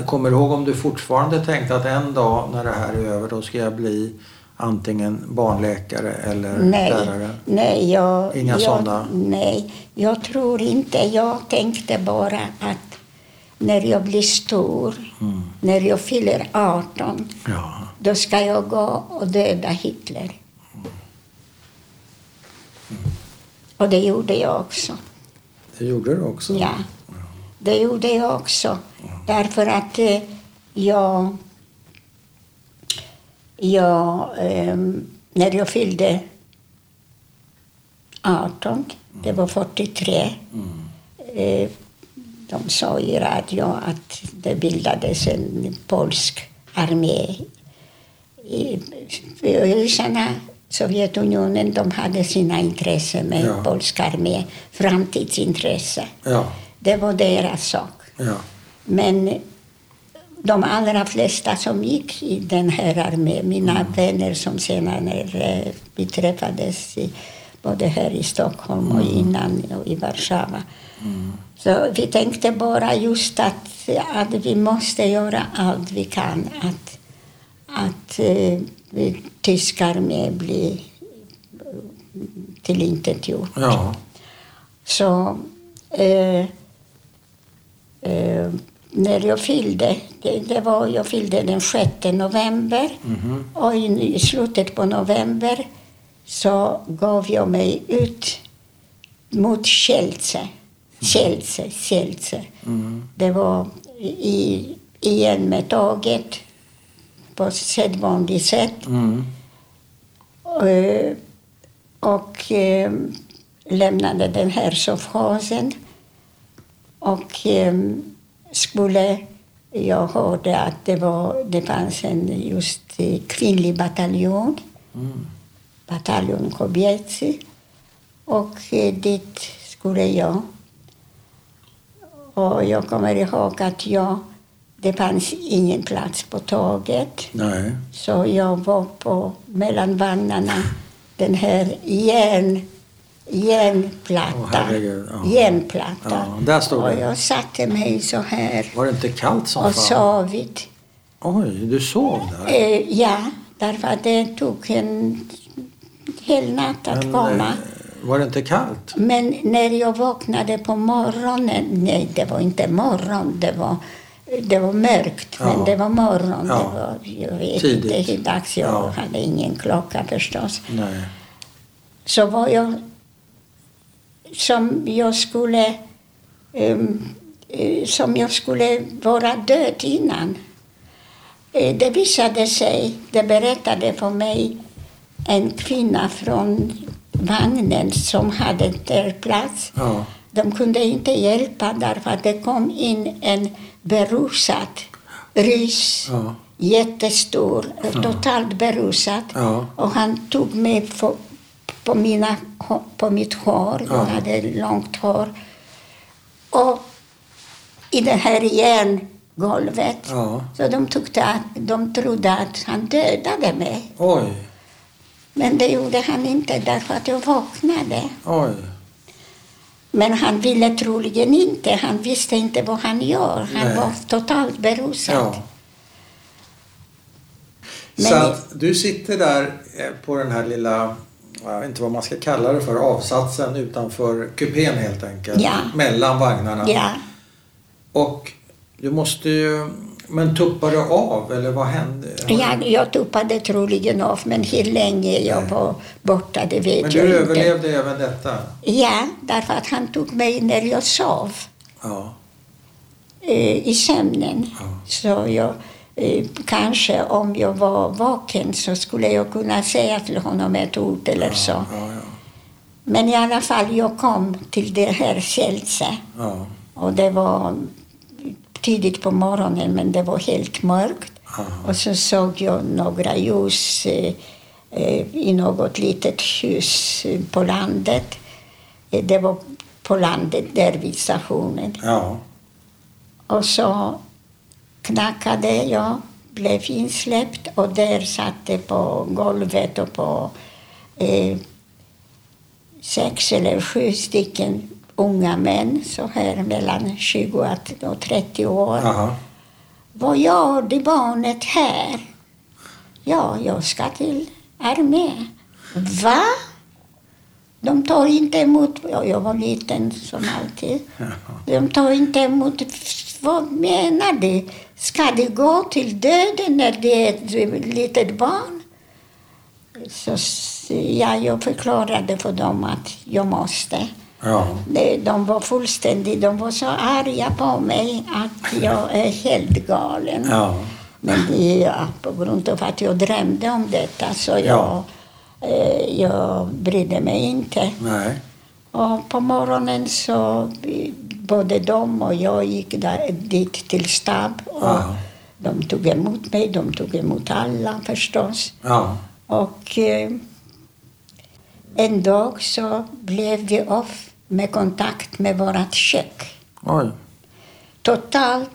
Kommer du ihåg om du fortfarande tänkte att en dag när det här är över då ska jag bli antingen barnläkare eller Nej, lärare? nej, jag, Inga jag, sådana? nej, jag tror inte. Jag tänkte bara att när jag blir stor, Mm. när jag fyller 18, Ja. då ska jag gå och döda Hitler. Och det gjorde jag också. Det gjorde du också? Ja, det gjorde jag också. Därför att eh, jag... jag ehm, när jag fyllde 18, det var 43, eh, de sa i radio att det bildades en polsk armé. I, ryssarna, Sovjetunionen, de hade sina intressen med Ja. polsk armé, framtidsintresse. Ja. Det var deras sak. ja. Men de allra flesta som gick i den här armén, mina vänner som senare eh, vi träffades i, både här i Stockholm och innan och i Warszawa. Så vi tänkte bara just att, att vi måste göra allt vi kan att, att eh, tysk armé blir tillintetgjord. ja. Så eh, eh, när jag fyllde, det, det var, jag fyllde den 6 november Mhm. och i, i slutet på november så gav jag mig ut mot Kielce. Kielce, Kielce. Mm. Det var i, igen med tåget på sedvanligt sätt. Mm. Eh, och eh, lämnade den här sovkhasen. Och eh, skulle... Jag hörde att det, var, det fanns en just kvinnlig bataljon, Mm. Bataljon Kobiecy. Och eh, dit skulle jag. Och jag kommer ihåg att jag, det fanns ingen plats på tåget. Nej. Så jag var på mellan vagnarna, den här järn, Åh, järnplatta. herregud, järnplatta. Ja, där stod och det. jag satte mig så här Var det inte kallt som och fan? sovit. Oj, du sov där? Eh, ja, därför att det tog en hel natt att Men, komma. eh, var det inte kallt? Men när jag vaknade på morgonen, nej det var inte morgon, det var, det var mörkt, Ja. men det var morgon. Ja. Det var, jag vet Tidigt. inte hur dags, jag Ja. hade ingen klocka förstås. Nej. Så var jag som jag skulle, eh, som jag skulle vara död innan. Eh, det visade sig, det berättade för mig en kvinna från vagnen som hade där plats. Ja. De kunde inte hjälpa därför att det kom in en berusad rys, Ja. jättestor, totalt berusad. Ja. Och han tog mig på, på, mina, på mitt hår, Ja. jag hade långt hår. Och i det här järngolvet. Ja. Så de, tyckte att, de trodde att han dödade mig. Oj. Men det gjorde han inte därför att jag vaknade. Oj. Men han ville troligen inte. Han visste inte vad han gör. Han Nej. var totalt berusad. Ja. Men- Så att du sitter där eh, på den här lilla, jag vet inte vad man ska kalla det för, avsatsen utanför kupén helt enkelt. Ja. Mellan vagnarna. Ja. Och du måste ju, men tuppade du av eller vad hände? Jag, jag tuppade troligen av, men hur länge jag Nej. var borta det vet Men jag du inte. överlevde även detta? Ja, därför att han tog mig när jag sov Ja. eh, i sömnen. Ja. Så jag, eh, kanske om jag var vaken så skulle jag kunna säga till honom ett ord eller så. Ja, ja, Men i alla fall, jag kom till det här ja. Och det var tidigt på morgonen, men det var helt mörkt. ja. Och så såg jag några ljus eh, eh, i något litet hus eh, på landet. Eh, Det var på landet där vid stationen. ja. Och så knackade jag, blev insläppt och där satt det på golvet och på eh, sex eller sju stycken unga män, så här mellan 20 och 30 år. Aha. vad gör det barnet här? Ja, jag ska till armén. Va? De tar inte emot... Ja, jag var liten som alltid. De tar inte emot... Vad menar du? Ska det gå till döden när det är ett litet barn? Så ja, jag förklarade för dem att jag måste. Ja. De, de var fullständigt... De var så arga på mig att jag är helt galen. Ja. Men är på grund av att jag drömde om detta så jag, Ja. eh, jag brydde mig inte. Nej. Och på morgonen så både de och jag gick där, dit till stab. Och Ja. De tog emot mig, de tog emot alla förstås. Ja. Och eh, en dag så blev vi av med kontakt med vårt kök. Oj. Totalt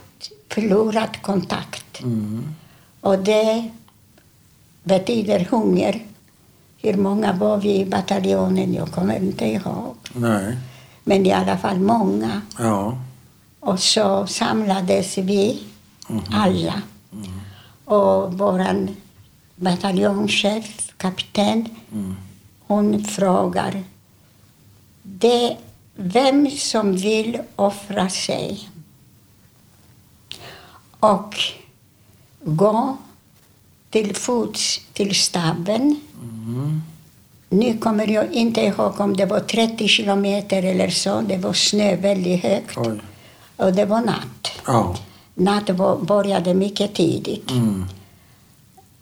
förlorat kontakt. Mm. Och det betyder hunger. Hur många var vi i bataljonen? Jag kommer inte ihåg. Nej. Men i alla fall många. Ja. Och så samlades vi alla. Och vår bataljonschef, kapten, hon frågar det, vem som vill offra sig och gå till fots till staben. Nu kommer jag inte ihåg om det var 30 kilometer eller så. Det var snö väldigt högt. Oj. Och det var natt. Ja. Natt började mycket tidigt. Mm.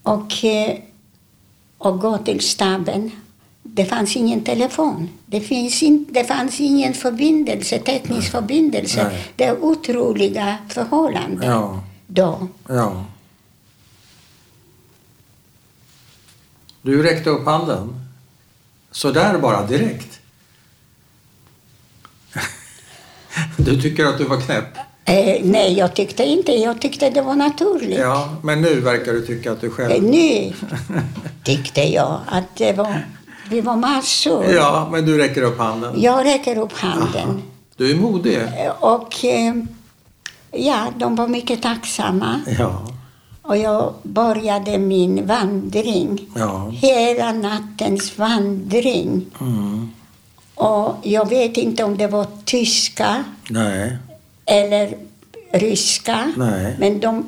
Och, eh, och gå till staben. Det fanns ingen telefon. Det, finns in, det fanns ingen förbindelse, teknisk förbindelse. Nej. Det är otroliga förhållanden Ja. då. Ja. Du räckte upp handen. Så där bara, direkt. [LAUGHS] Du tycker att du var knäpp? Eh, nej, jag tyckte inte. Jag tyckte det var naturligt. Ja, men nu verkar du tycka att du Eh, själv... nu [LAUGHS] tyckte jag att det var, vi var massor. Ja, men du räcker upp handen. Jag räcker upp handen. Du är modig. Eh, Och eh, ja, de var mycket tacksamma. Ja. Och jag började min vandring. Ja. Hela nattens vandring. Mm. Och jag vet inte om det var tyska Nej. eller ryska. Nej. Men de,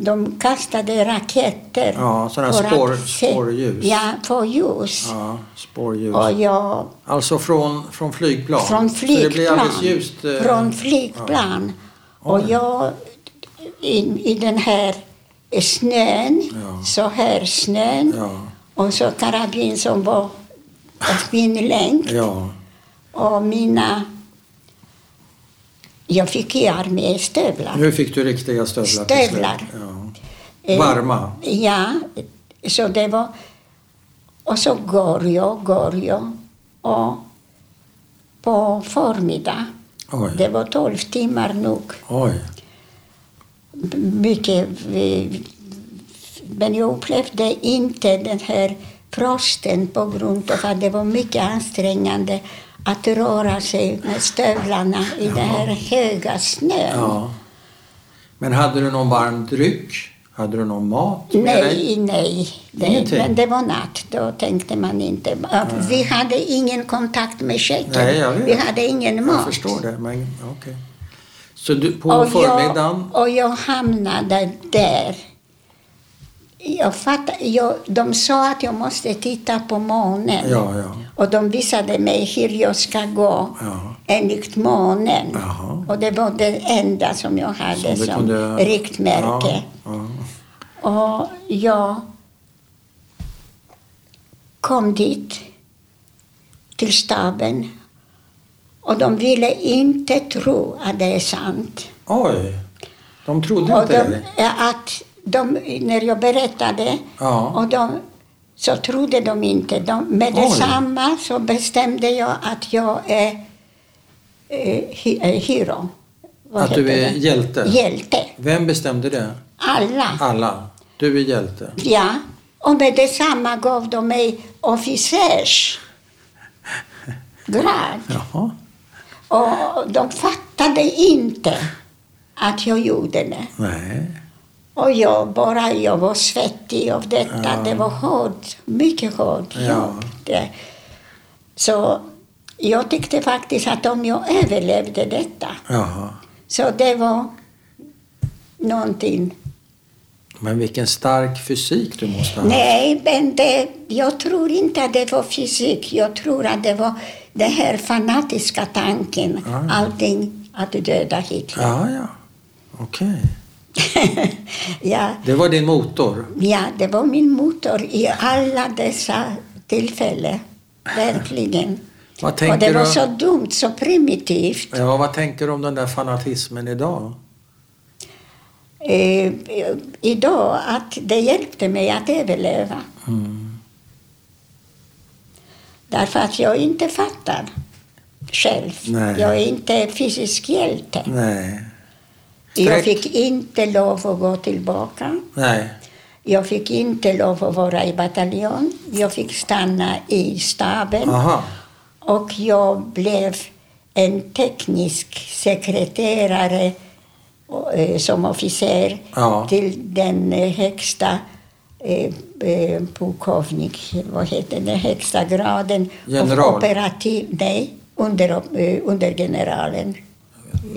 de kastade raketer. Ja, sådana spår- spårljus. Ja, få ljus. Ja, spårljus. Och jag Alltså från, från flygplan? Från Så det flygplan. alldeles ljust? eh, Från flygplan. Och Oj. jag i, i den här snön, Ja. så här snön, Ja. och så karabin som var min längd. Ja. Och mina... Jag fick i arméstövlar. Nu fick du riktiga stövlar. Stövlar. Ja. Eh, Varma? Ja, så det var... Och så går jag, går jag. Och på förmiddag, Oj. det var tolv timmar nog, Oj. mycket... Men jag upplevde inte den här frosten på grund av att det var mycket ansträngande att röra sig med stövlarna i den här höga snön. Ja. Men hade du någon varm dryck? Hade du någon mat med dig? Nej, nej. Men det var natt, då tänkte man inte. Vi hade ingen kontakt med. Nej, vet. Vi hade ingen mat. Jag förstår det. Men, okej. Så du, på och förmiddagen? Jag, och jag hamnade där. Jag fattade, jag, de sa att jag måste titta på månen. Ja, ja. Och de visade mig hur jag ska gå Ja. enligt månen. Jaha. Och det var det enda som jag hade som, kunde- riktmärke. Ja, Och jag kom dit, till staben. Och de ville inte tro att det är sant. Oj. De trodde Och inte de, det? att de, när jag berättade, Ja. och de, så trodde de inte. De, med Oj. detsamma så bestämde jag att jag är eh, hy, eh, hero. Vad Att du är det? hjälte? Hjälte. Vem bestämde det? Alla. Alla? Du är hjälte? Ja, och med detsamma gav de mig officers grad. [LAUGHS] Jaha. Och de fattade inte att jag gjorde det. Nej. Och jag bara, jag var svettig av detta. Ja. Det var hårt, mycket hårt Ja. Det. Så jag tyckte faktiskt att om jag överlevde detta, Jaha. så det var någonting. Men vilken stark fysik du måste ha. Nej, men det, jag tror inte att det var fysik. Jag tror att det var den här fanatiska tanken. Ja. Allting att döda Hitler. Ja, ja. Okej. [LAUGHS] ja, Det var din motor? Ja, det var min motor i alla dessa tillfällen. Verkligen. Och det var du? så dumt, så primitivt. Ja, vad tänker du om den där fanatismen idag? Eh, idag att det hjälpte mig att överleva. Mm. Därför att jag inte fattar själv. Nej. Jag är inte fysisk hjälte. Nej. Jag fick inte lov att gå tillbaka. Nej. Jag fick inte lov att vara i bataljon. Jag fick stanna i staben. Aha. Och jag blev en teknisk sekreterare eh, som officer Ja. till den eh, högsta eh, eh, pukovnik, vad heter den högsta graden General. operativ, nej, under, undergeneralen.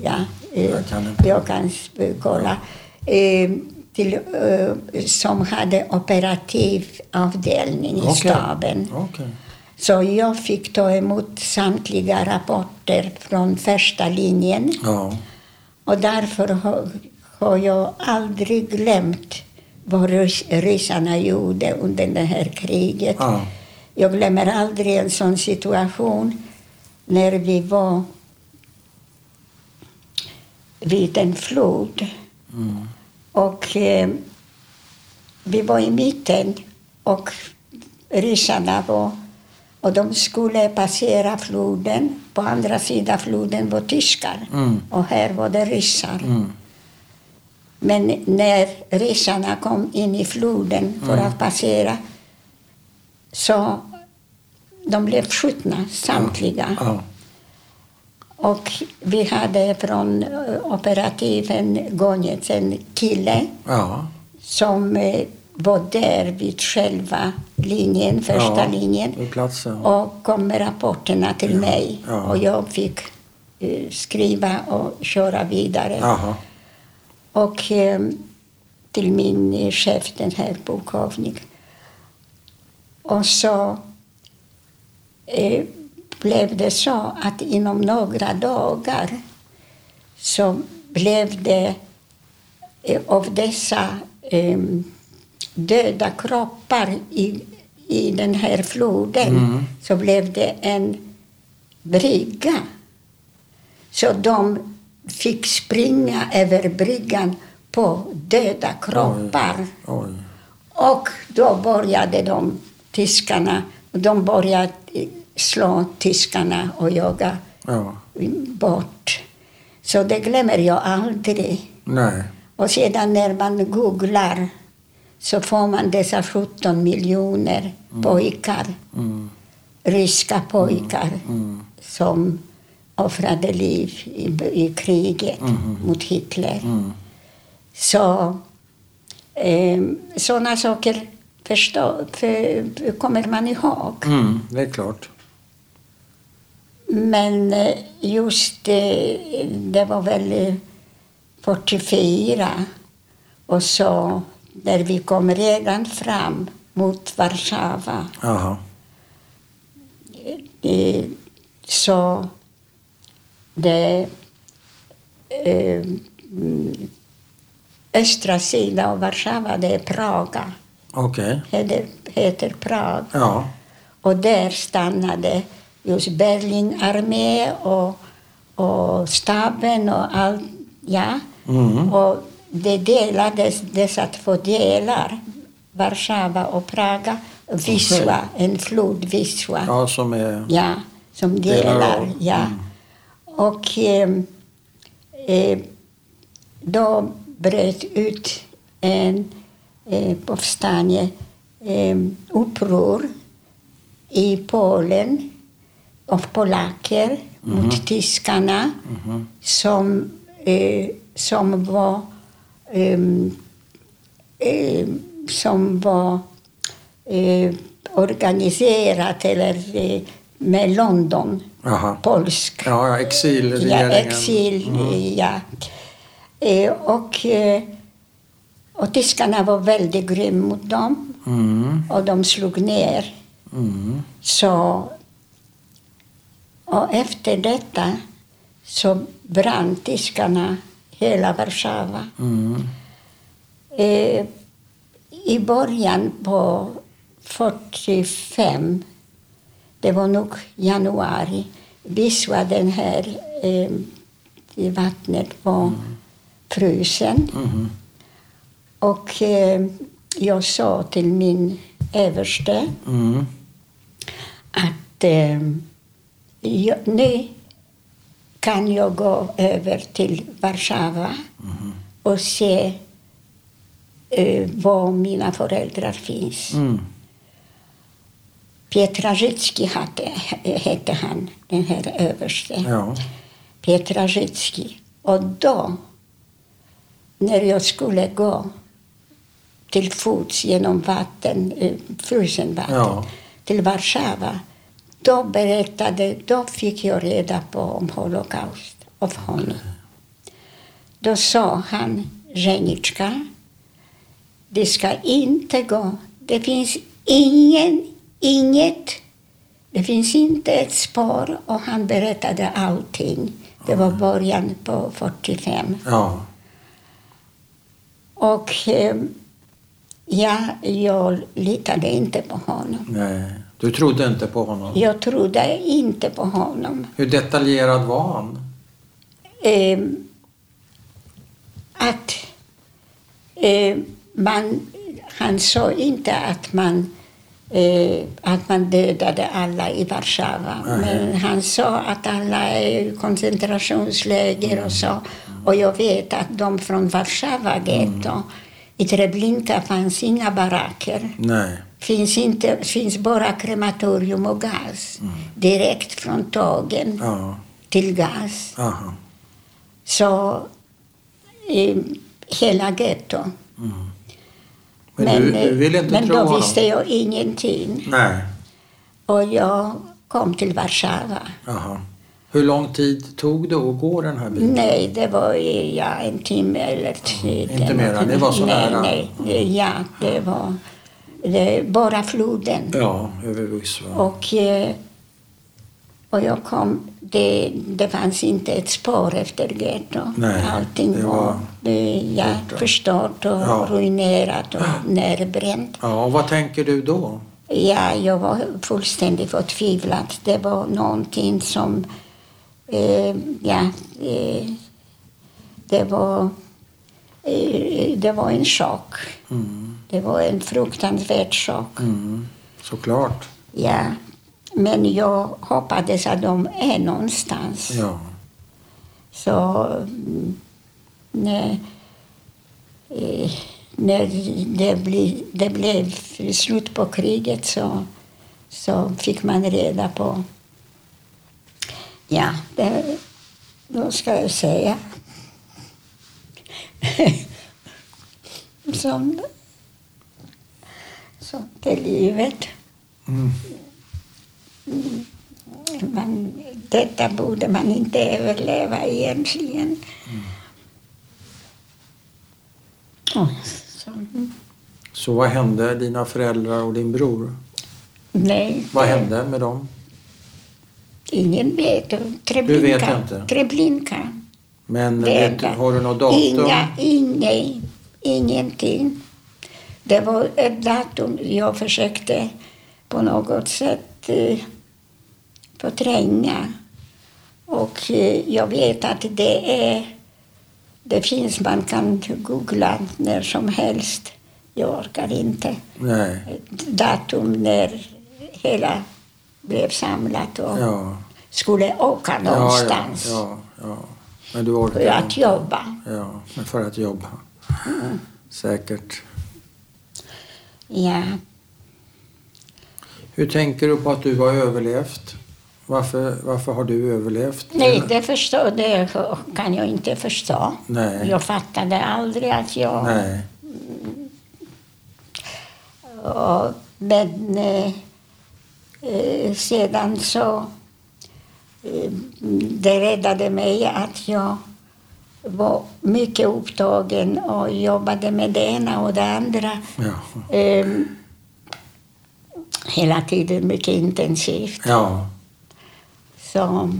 Ja, Jag kan inte. jag kan eh, kolla. Eh, till, eh, som hade operativ avdelning i Okej. staben. Okej. Så jag fick ta emot samtliga rapporter från första linjen. Ja. Och därför har, har jag aldrig glömt vad rys- ryssarna gjorde under det här kriget. Ja. Jag glömmer aldrig en sån situation när vi var vid en flod. Mm. Och eh, vi var i mitten och ryssarna var... Och de skulle passera floden. På andra sidan floden var tyskar Mm. och här var det ryssar. Mm. Men när ryssarna kom in i floden för att passera så de blev skjutna samtliga. Ja. Och vi hade från eh, operativen Gonets en kille Ja. som eh, var där vid själva linjen, första ja. linjen platsen. och kom med rapporterna till Ja, mig. ja. Och jag fick eh, skriva och köra vidare. Jaha. Och eh, till min eh, chef, den här pukovnik. Och så eh, blev det så att inom några dagar så blev det eh, av dessa eh, döda kroppar i, i den här floden Mm. så blev det en brygga. Så de fick springa över bryggan på döda kroppar. Oj. Och då började de, tyskarna, de började slå tyskarna och jaga Ja. bort. Så det glömmer jag aldrig. Nej. Och sedan när man googlar så får man dessa 17 miljoner pojkar, Mm. ryska pojkar, Mm. som offrade liv i, i kriget Mhm. mot Hitler. Mm. Så eh, sådana saker förstå, för, kommer man ihåg. Mm. Det är klart. Men eh, just eh, det var väl eh, 44 och så när vi kom redan fram mot Warszawa eh, så det eh, mm, östra sidan av Warszawa, det är Praga. Okej. Heter, heter Prag. Ja. Och där stannade just Berlinarmé och, och staben och allt. Ja. Mm. Och det delades dessa två delar, Warszawa och Praga. Wisła, en flod, Wisła. Ja, som är... Ja, som Delar delar. Ja. Mm. Och eh, eh, då bröt ut en eh, povstanie, eh, uppror i Polen av polacker mot tyskarna Mhm. som eh, som var ehm, ehm, som var eh, organiserat eller eh, med London, Aha. polsk. Ja, ja, Ja, exilregeringen. exil, ja. Eh, och, eh, och tyskarna var väldigt grymma mot dem Mm, och de slog ner. mm, Så, och efter detta så brann tyskarna hela Warszawa. mm, Eh, I början på 45, det var nog januari, Wisła, den här eh, i vattnet var frusen. mhm, Och eh, jag sa till min överste mm, att eh, jag, nu kan jag gå över till Warszawa och se eh, var mina föräldrar finns. mm. Pietraszewski hette, hette han, den här överste. Ja. Pietraszewski. Och då, när jag skulle gå till fots genom vatten, eh, frusen vatten, Ja. till Warszawa, då berättade, då fick jag reda på om Holocaust av honom. Då sa han, Zeniczka, det ska inte gå. Det finns ingen, inget, det finns inte ett spår och han berättade allting. Det var början på 45. ja. Och eh, ja, jag litade inte på honom. Nej. Du trodde inte på honom? Jag trodde inte på honom. Hur detaljerad var han? Eh, att eh, man, han sa inte att man, eh, att man dödade alla i Warszawa. Nej. Men han sa att alla är i koncentrationsläger och så. Och jag vet att de från Warszawa getto, i Treblinka fanns inga baracker. Nej. Finns, inte, finns bara krematorium och gas. Direkt från tågen Ja. till gas. Aha. Så i hela getto. Men, du, du ville inte men då honom? visste jag ingenting. Nej. Och jag kom till Warszawa. Hur lång tid tog det att gå den här biten? Nej, det var ja, en timme eller tre. inte mera, det var så nej, nära. Nej, ja, det var bara floden. Ja, över. Och, eh, och jag kom, det, det fanns inte ett spår efter getto. Nej, Allting var, var ja, förstört och Ja. ruinerat och nedbränt. Ja, och vad tänker du då? Ja, jag var fullständigt förtvivlad. Det var någonting som... Eh, ja, eh, det var... Eh, det var en chock. Mm. Det var en fruktansvärd chock. Mm. Såklart. Ja. Men jag hoppades att de är någonstans. Ja. Så mm, när, eh, när det, bli, det blev slut på kriget så, så fick man reda på... Ja, det, då ska jag säga... [LAUGHS] som, som till livet. Mm. Man, detta borde man inte överleva egentligen. Oh, så, mm. Så vad hände dina föräldrar och din bror? nej, Vad det- hände med dem? Ingen vet. Treblinka. Du vet inte? Treblinka. Men vet, har du något datum? Inga, inga, ingenting. Det var ett datum jag försökte på något sätt eh, förtränga. Och eh, jag vet att det är... Det finns, man kan googla när som helst. Jag orkar inte. Nej. Datum när hela blev samlat och Ja. skulle åka någonstans ja, ja. Men du för att jobba. Ja, men för att jobba. Säkert. Ja. Hur tänker du på att du har överlevt Varför, varför har du överlevt? Nej, det, förstår, det kan jag inte förstå. Nej. Jag fattade aldrig att jag... Nej. Och, men eh, eh, sedan så... Eh, det räddade mig att jag var mycket upptagen och jobbade med det ena och det andra. Ja. Eh, hela tiden mycket intensivt. ja. Så,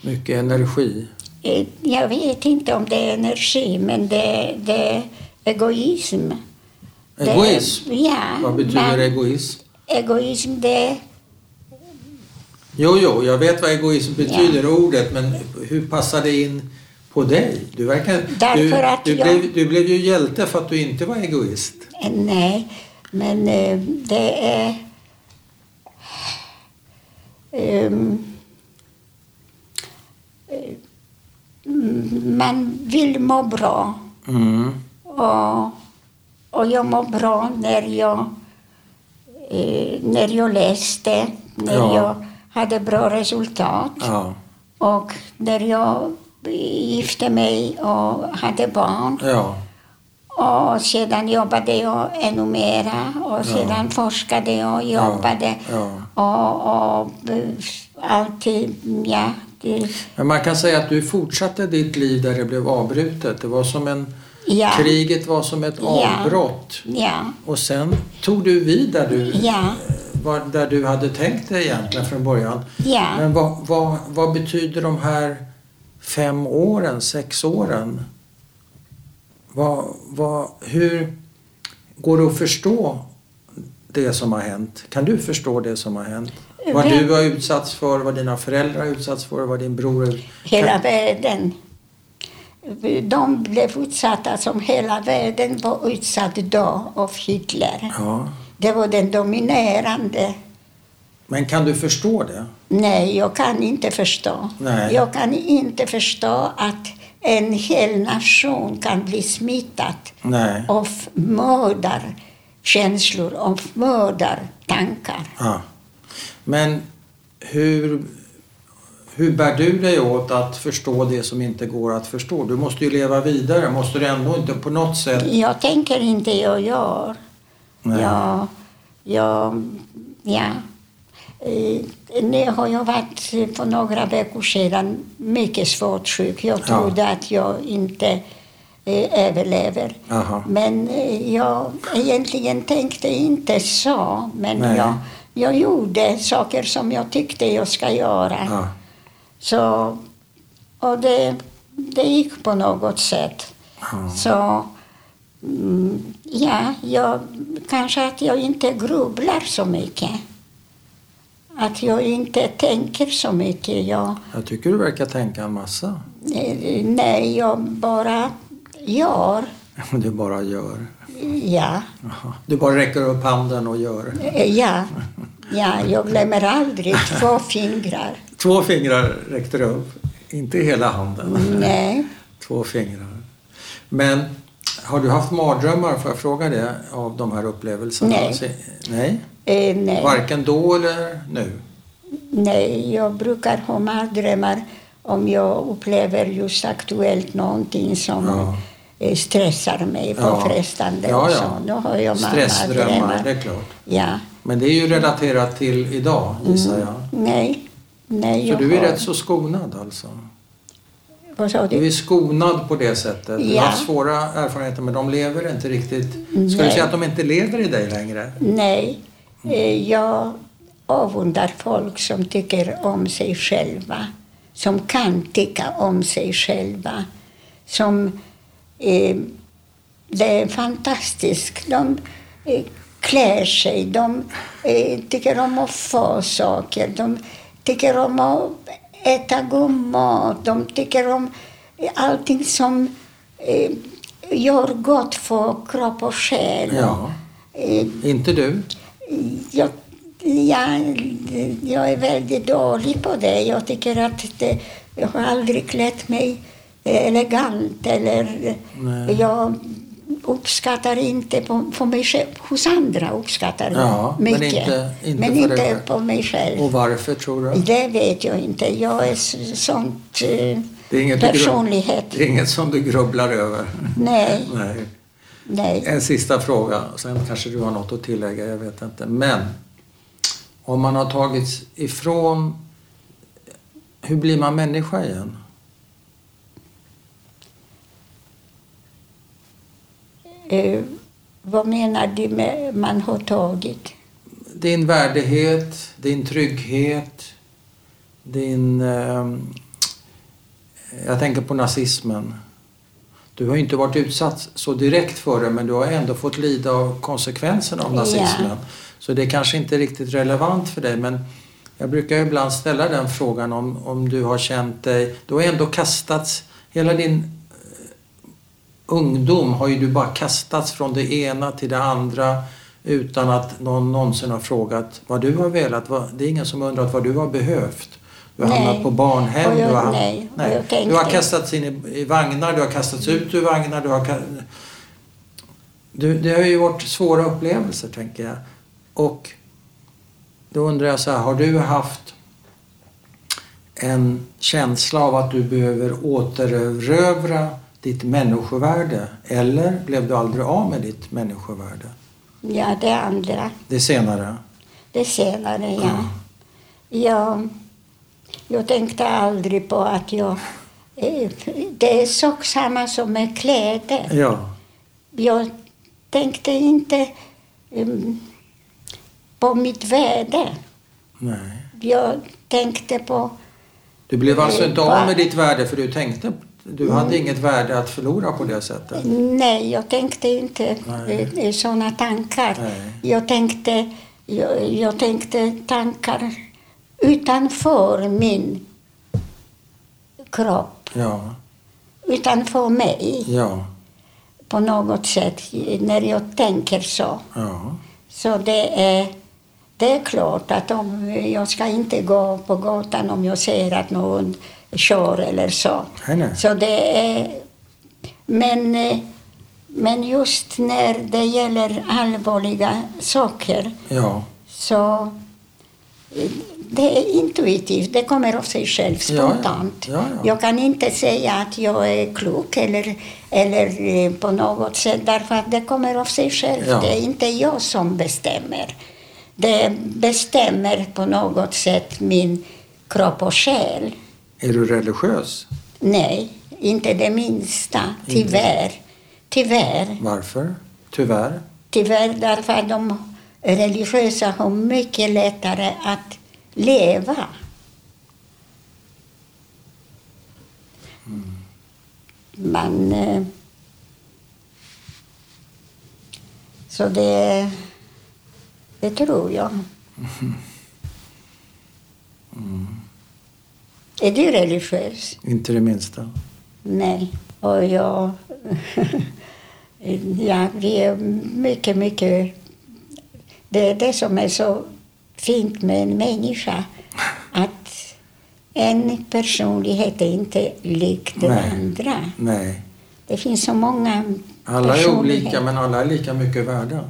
Mycket energi. eh, jag vet inte om det är energi, men det, det är egoism. Det- Egoism? ja. Vad betyder egoism? Egoism, det... Jo, jo, jag vet vad egoism betyder, ordet, men hur passar det in på dig? Du, verkar, Därför du, att du, jag- blev, du blev ju hjälte för att du inte var egoist. eh, Nej, men eh, det är... ehm, eh, man vill må bra. Mm. Och, och jag mår bra när jag, när jag läste, när Ja. jag hade bra resultat Ja. och när jag gifte mig och hade barn. Ja. Och sedan jobbade jag ännu mera och sedan forskade jag och jobbade. Ja. Och, och alltid, ja. Men man kan säga att du fortsatte ditt liv där det blev avbrutet. Det var som en... ja, Kriget var som ett Ja. avbrott. ja, Och sen tog du vid där du, ja, var, där du hade tänkt dig egentligen från början. ja. Men vad, vad, vad betyder de här fem åren, sex åren? Vad, vad, hur går det att förstå det som har hänt? Kan du förstå det som har hänt? Vad du har utsatts för, vad dina föräldrar har utsatts för, vad din bror har Hela världen. De blev utsatta som hela världen var utsatt då av Hitler. Ja. Det var den dominerande. Men kan du förstå det? Nej, jag kan inte förstå. Nej. Jag kan inte förstå att en hel nation kan bli smittad Nej. av mördarkänslor, av mördartankar. Ja. Men hur, hur bär du dig åt att förstå det som inte går att förstå? Du måste ju leva vidare. Måste du ändå inte på något sätt... Jag tänker inte, jag gör. Nej. Jag, jag, ja. Eh, Nu har jag varit för några veckor sedan mycket svårt sjuk. Jag Ja. trodde att jag inte eh, överlever. Aha. Men eh, jag egentligen tänkte inte så. Men Nej. jag, jag gjorde saker som jag tyckte jag ska göra. Ja. Så, och det, det gick på något sätt. Ja. Så mm, ja, jag, kanske att jag inte grubblar så mycket. Att jag inte tänker så mycket. Jag, Jag tycker du verkar tänka en massa. eh, nej, jag bara gör. [LAUGHS] Du bara gör. Ja. Du bara räcker upp handen och gör. eh, ja, ja jag glömmer aldrig [LAUGHS] två fingrar. Två fingrar räckte du upp. Inte hela handen. Nej, Två fingrar. Men har du haft mardrömmar, får jag fråga det, av de här upplevelserna? Nej. Nej? eh, nej. Varken då eller nu? Nej, jag brukar ha mardrömmar om jag upplever just aktuellt någonting som Ja. eh, stressar mig, Ja. påfrestande Ja, och ja. så. Då har jag ma- Stressdrömmar, det är klart. Ja. Men det är ju relaterat till idag, gissar jag. Nej, nej Så jag du är har... rätt så skonad alltså? Vad sa Du du? är skonad på det sättet. Du Ja. har haft svåra erfarenheter men de lever inte riktigt. Ska du Nej. säga att de inte lever i dig längre? Nej, eh, jag avundar folk som tycker om sig själva, som kan tycka om sig själva, som... Eh, det är fantastiskt. De eh, klär sig, de eh, tycker om att få saker, de tycker om att äta god mat, de tycker om allting som eh, gör gott för kropp och själ. Ja. Eh, Inte du? jag, jag, jag är väldigt dålig på det. Jag tycker att det, jag har aldrig klätt mig elegant eller Nej. jag uppskattar inte på, på mig själv. Hos andra uppskattar jag Ja, men mycket. inte- inte men inte på mig själv. Och varför tror du? Det vet jag inte. Jag är sånt eh, Det är inget, du grub- personlighet. det är inget som du grubblar över? Nej, [LAUGHS] Nej. nej. En sista fråga, sen kanske du har något att tillägga, jag vet inte. Men om man har tagits ifrån, hur blir man människa igen? Eh, vad menar du med man har tagit? Din värdighet, din trygghet, din... ehm, jag tänker på nazismen. Du har inte varit utsatt så direkt för det men du har ändå fått lida av konsekvenserna av nazismen. Så det är kanske inte riktigt relevant för dig men jag brukar ibland ställa den frågan om, om du har känt dig... Du har ändå kastats... Hela din eh, ungdom har ju du bara kastats från det ena till det andra utan att någon någonsin har frågat vad du har velat. Vad- Det är ingen som har undrat vad du har behövt. Du har Nej. hamnat på barnhem. Jag- du, har, nej, nej. du har kastats in i, i vagnar, du har kastats ut ur vagnar. Du har, du, det har ju varit svåra upplevelser, tänker jag. Och då undrar jag så här, har du haft en känsla av att du behöver återerövra ditt människovärde? Eller blev du aldrig av med ditt människovärde? Ja, det andra. Det senare? Det senare, ja. Jag, jag tänkte aldrig på att jag... eh, Det är sak samma som med kläder. Ja. Jag tänkte inte um, på mitt värde. Nej. Jag tänkte på... Du blev alltså inte av med ditt värde för du tänkte... Du hade inget värde att förlora på det sättet? Nej, jag tänkte inte Nej. sådana tankar. Nej. Jag tänkte, jag, jag tänkte tankar utanför min kropp, Ja. utanför mig Ja. på något sätt, när jag tänker så. Ja. Så det är, det är klart att om jag ska inte gå på gatan om jag ser att någon kör eller så. Så det är, men, men just när det gäller allvarliga saker Ja. så det är intuitivt, det kommer av sig själv, Ja, ja. spontant. Ja, ja. Jag kan inte säga att jag är klok eller, eller eh, på något sätt därför att det kommer av sig själv. Det är inte jag som bestämmer. Det bestämmer på något sätt min kropp och själ. Är du religiös? Nej, inte det minsta. Tyvärr. Tyvärr. Varför? Tyvärr. Tyvärr därför att de religiösa har mycket lättare att leva. Man... eh, Så det, det tror jag. [LAUGHS] Är du religiös? Inte det minsta. Nej. Och jag... [LAUGHS] ja, vi är mycket, mycket... Det är det som är så fint med en människa. Att en personlighet är inte lik den Nej. andra. Nej. Det finns så många Alla är olika men alla är lika mycket värda.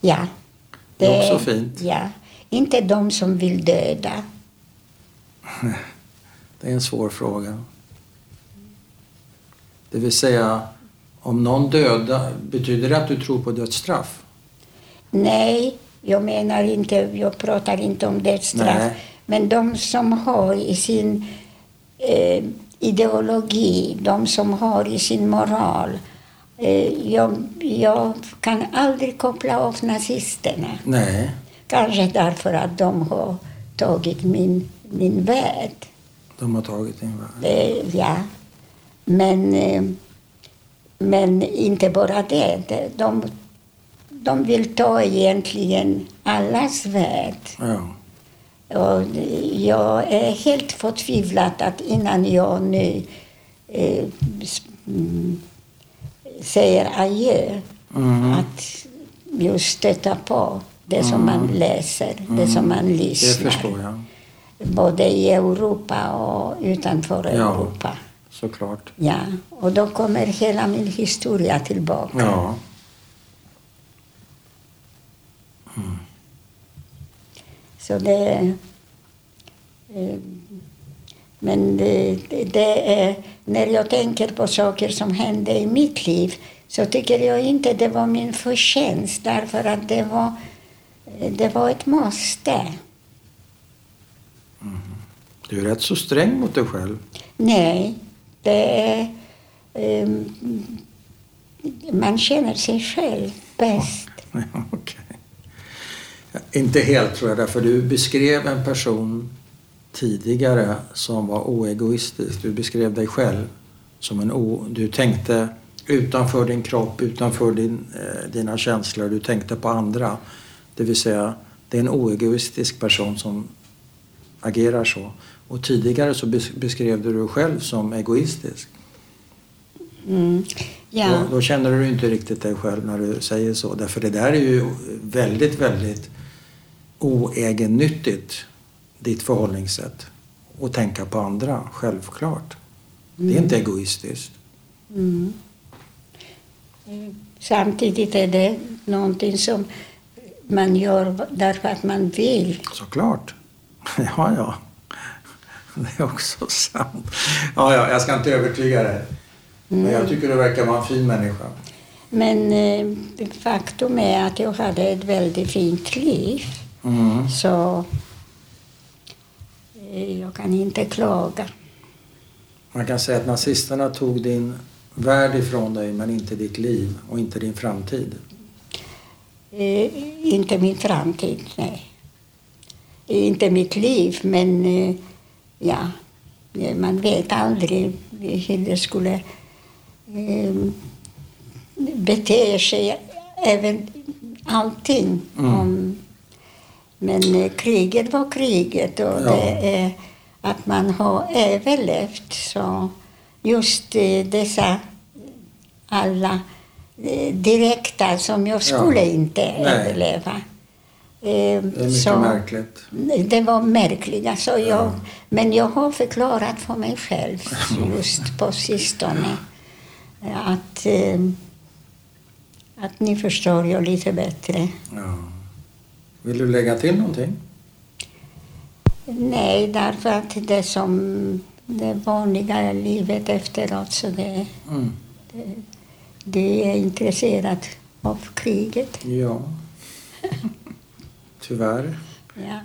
Ja. Det är också fint. Ja. Inte de som vill döda. [LAUGHS] Det är en svår fråga. Det vill säga, om någon dödar, betyder det att du tror på dödsstraff? Nej, jag menar inte, jag pratar inte om dödsstraff. Nej. Men de som har i sin eh, ideologi, de som har i sin moral. Eh, jag, jag kan aldrig koppla av nazisterna. Nej. Kanske därför att de har tagit min, min värld. De har tagit din värld. Eh, ja. Men, eh, men inte bara det. De- De, vill ta egentligen allas värld. Ja. Och jag är helt förtvivlad att innan jag nu eh, mm, säger adjö, Mm. att just stöta på det som man läser, det som man Det lyssnar. förstår jag. Både i Europa och utanför Ja. Europa. såklart. Ja, och då kommer hela min historia tillbaka. Ja. Så det... eh, Men det, det är, när jag tänker på saker som hände i mitt liv så tycker jag inte det var min förtjänst därför att det var, det var ett måste. Du är rätt så sträng mot dig själv. Nej, det är... ehm, man känner sig själv bäst. [LAUGHS] Okej. Inte helt tror jag, därför du beskrev en person tidigare som var oegoistisk. Du beskrev dig själv som en o... Du tänkte utanför din kropp, utanför din, eh, dina känslor. Du tänkte på andra. Det vill säga, det är en oegoistisk person som agerar så. Och tidigare så bes- beskrev du dig själv som egoistisk. Mm. Ja. Då, då känner du inte riktigt dig själv när du säger så. Därför det där är ju väldigt, väldigt oegennyttigt, ditt förhållningssätt. Och tänka på andra, självklart. Det är inte egoistiskt. Mm. Eh, Samtidigt är det någonting som man gör därför att man vill. Såklart. [LAUGHS] Ja, ja. Det är också sant. Ja, ja, jag ska inte övertyga dig. Men jag tycker du verkar vara en fin människa. Men eh, faktum är att jag hade ett väldigt fint liv. Mm. Så eh, jag kan inte klaga. Man kan säga att nazisterna tog din värld ifrån dig men inte ditt liv och inte din framtid. Eh, inte min framtid, nej. Inte mitt liv, men eh, ja, man vet aldrig hur det skulle eh, bete sig. Även allting. Mm. Om, men eh, kriget var kriget och Ja. det är att man har överlevt. Så just eh, dessa alla direkta som jag skulle inte Nej. överleva. Eh, Det är mycket så- märkligt. det var märkliga. Så jag, Ja. Men jag har förklarat för mig själv [LAUGHS] just på sistone att, eh, att ni förstår jag lite bättre. Ja. Vill du lägga till någonting? Nej, därför att det som det vanliga livet efteråt så det, Mm. det är intresserad av kriget. Ja. [LAUGHS] Tyvärr. Ja.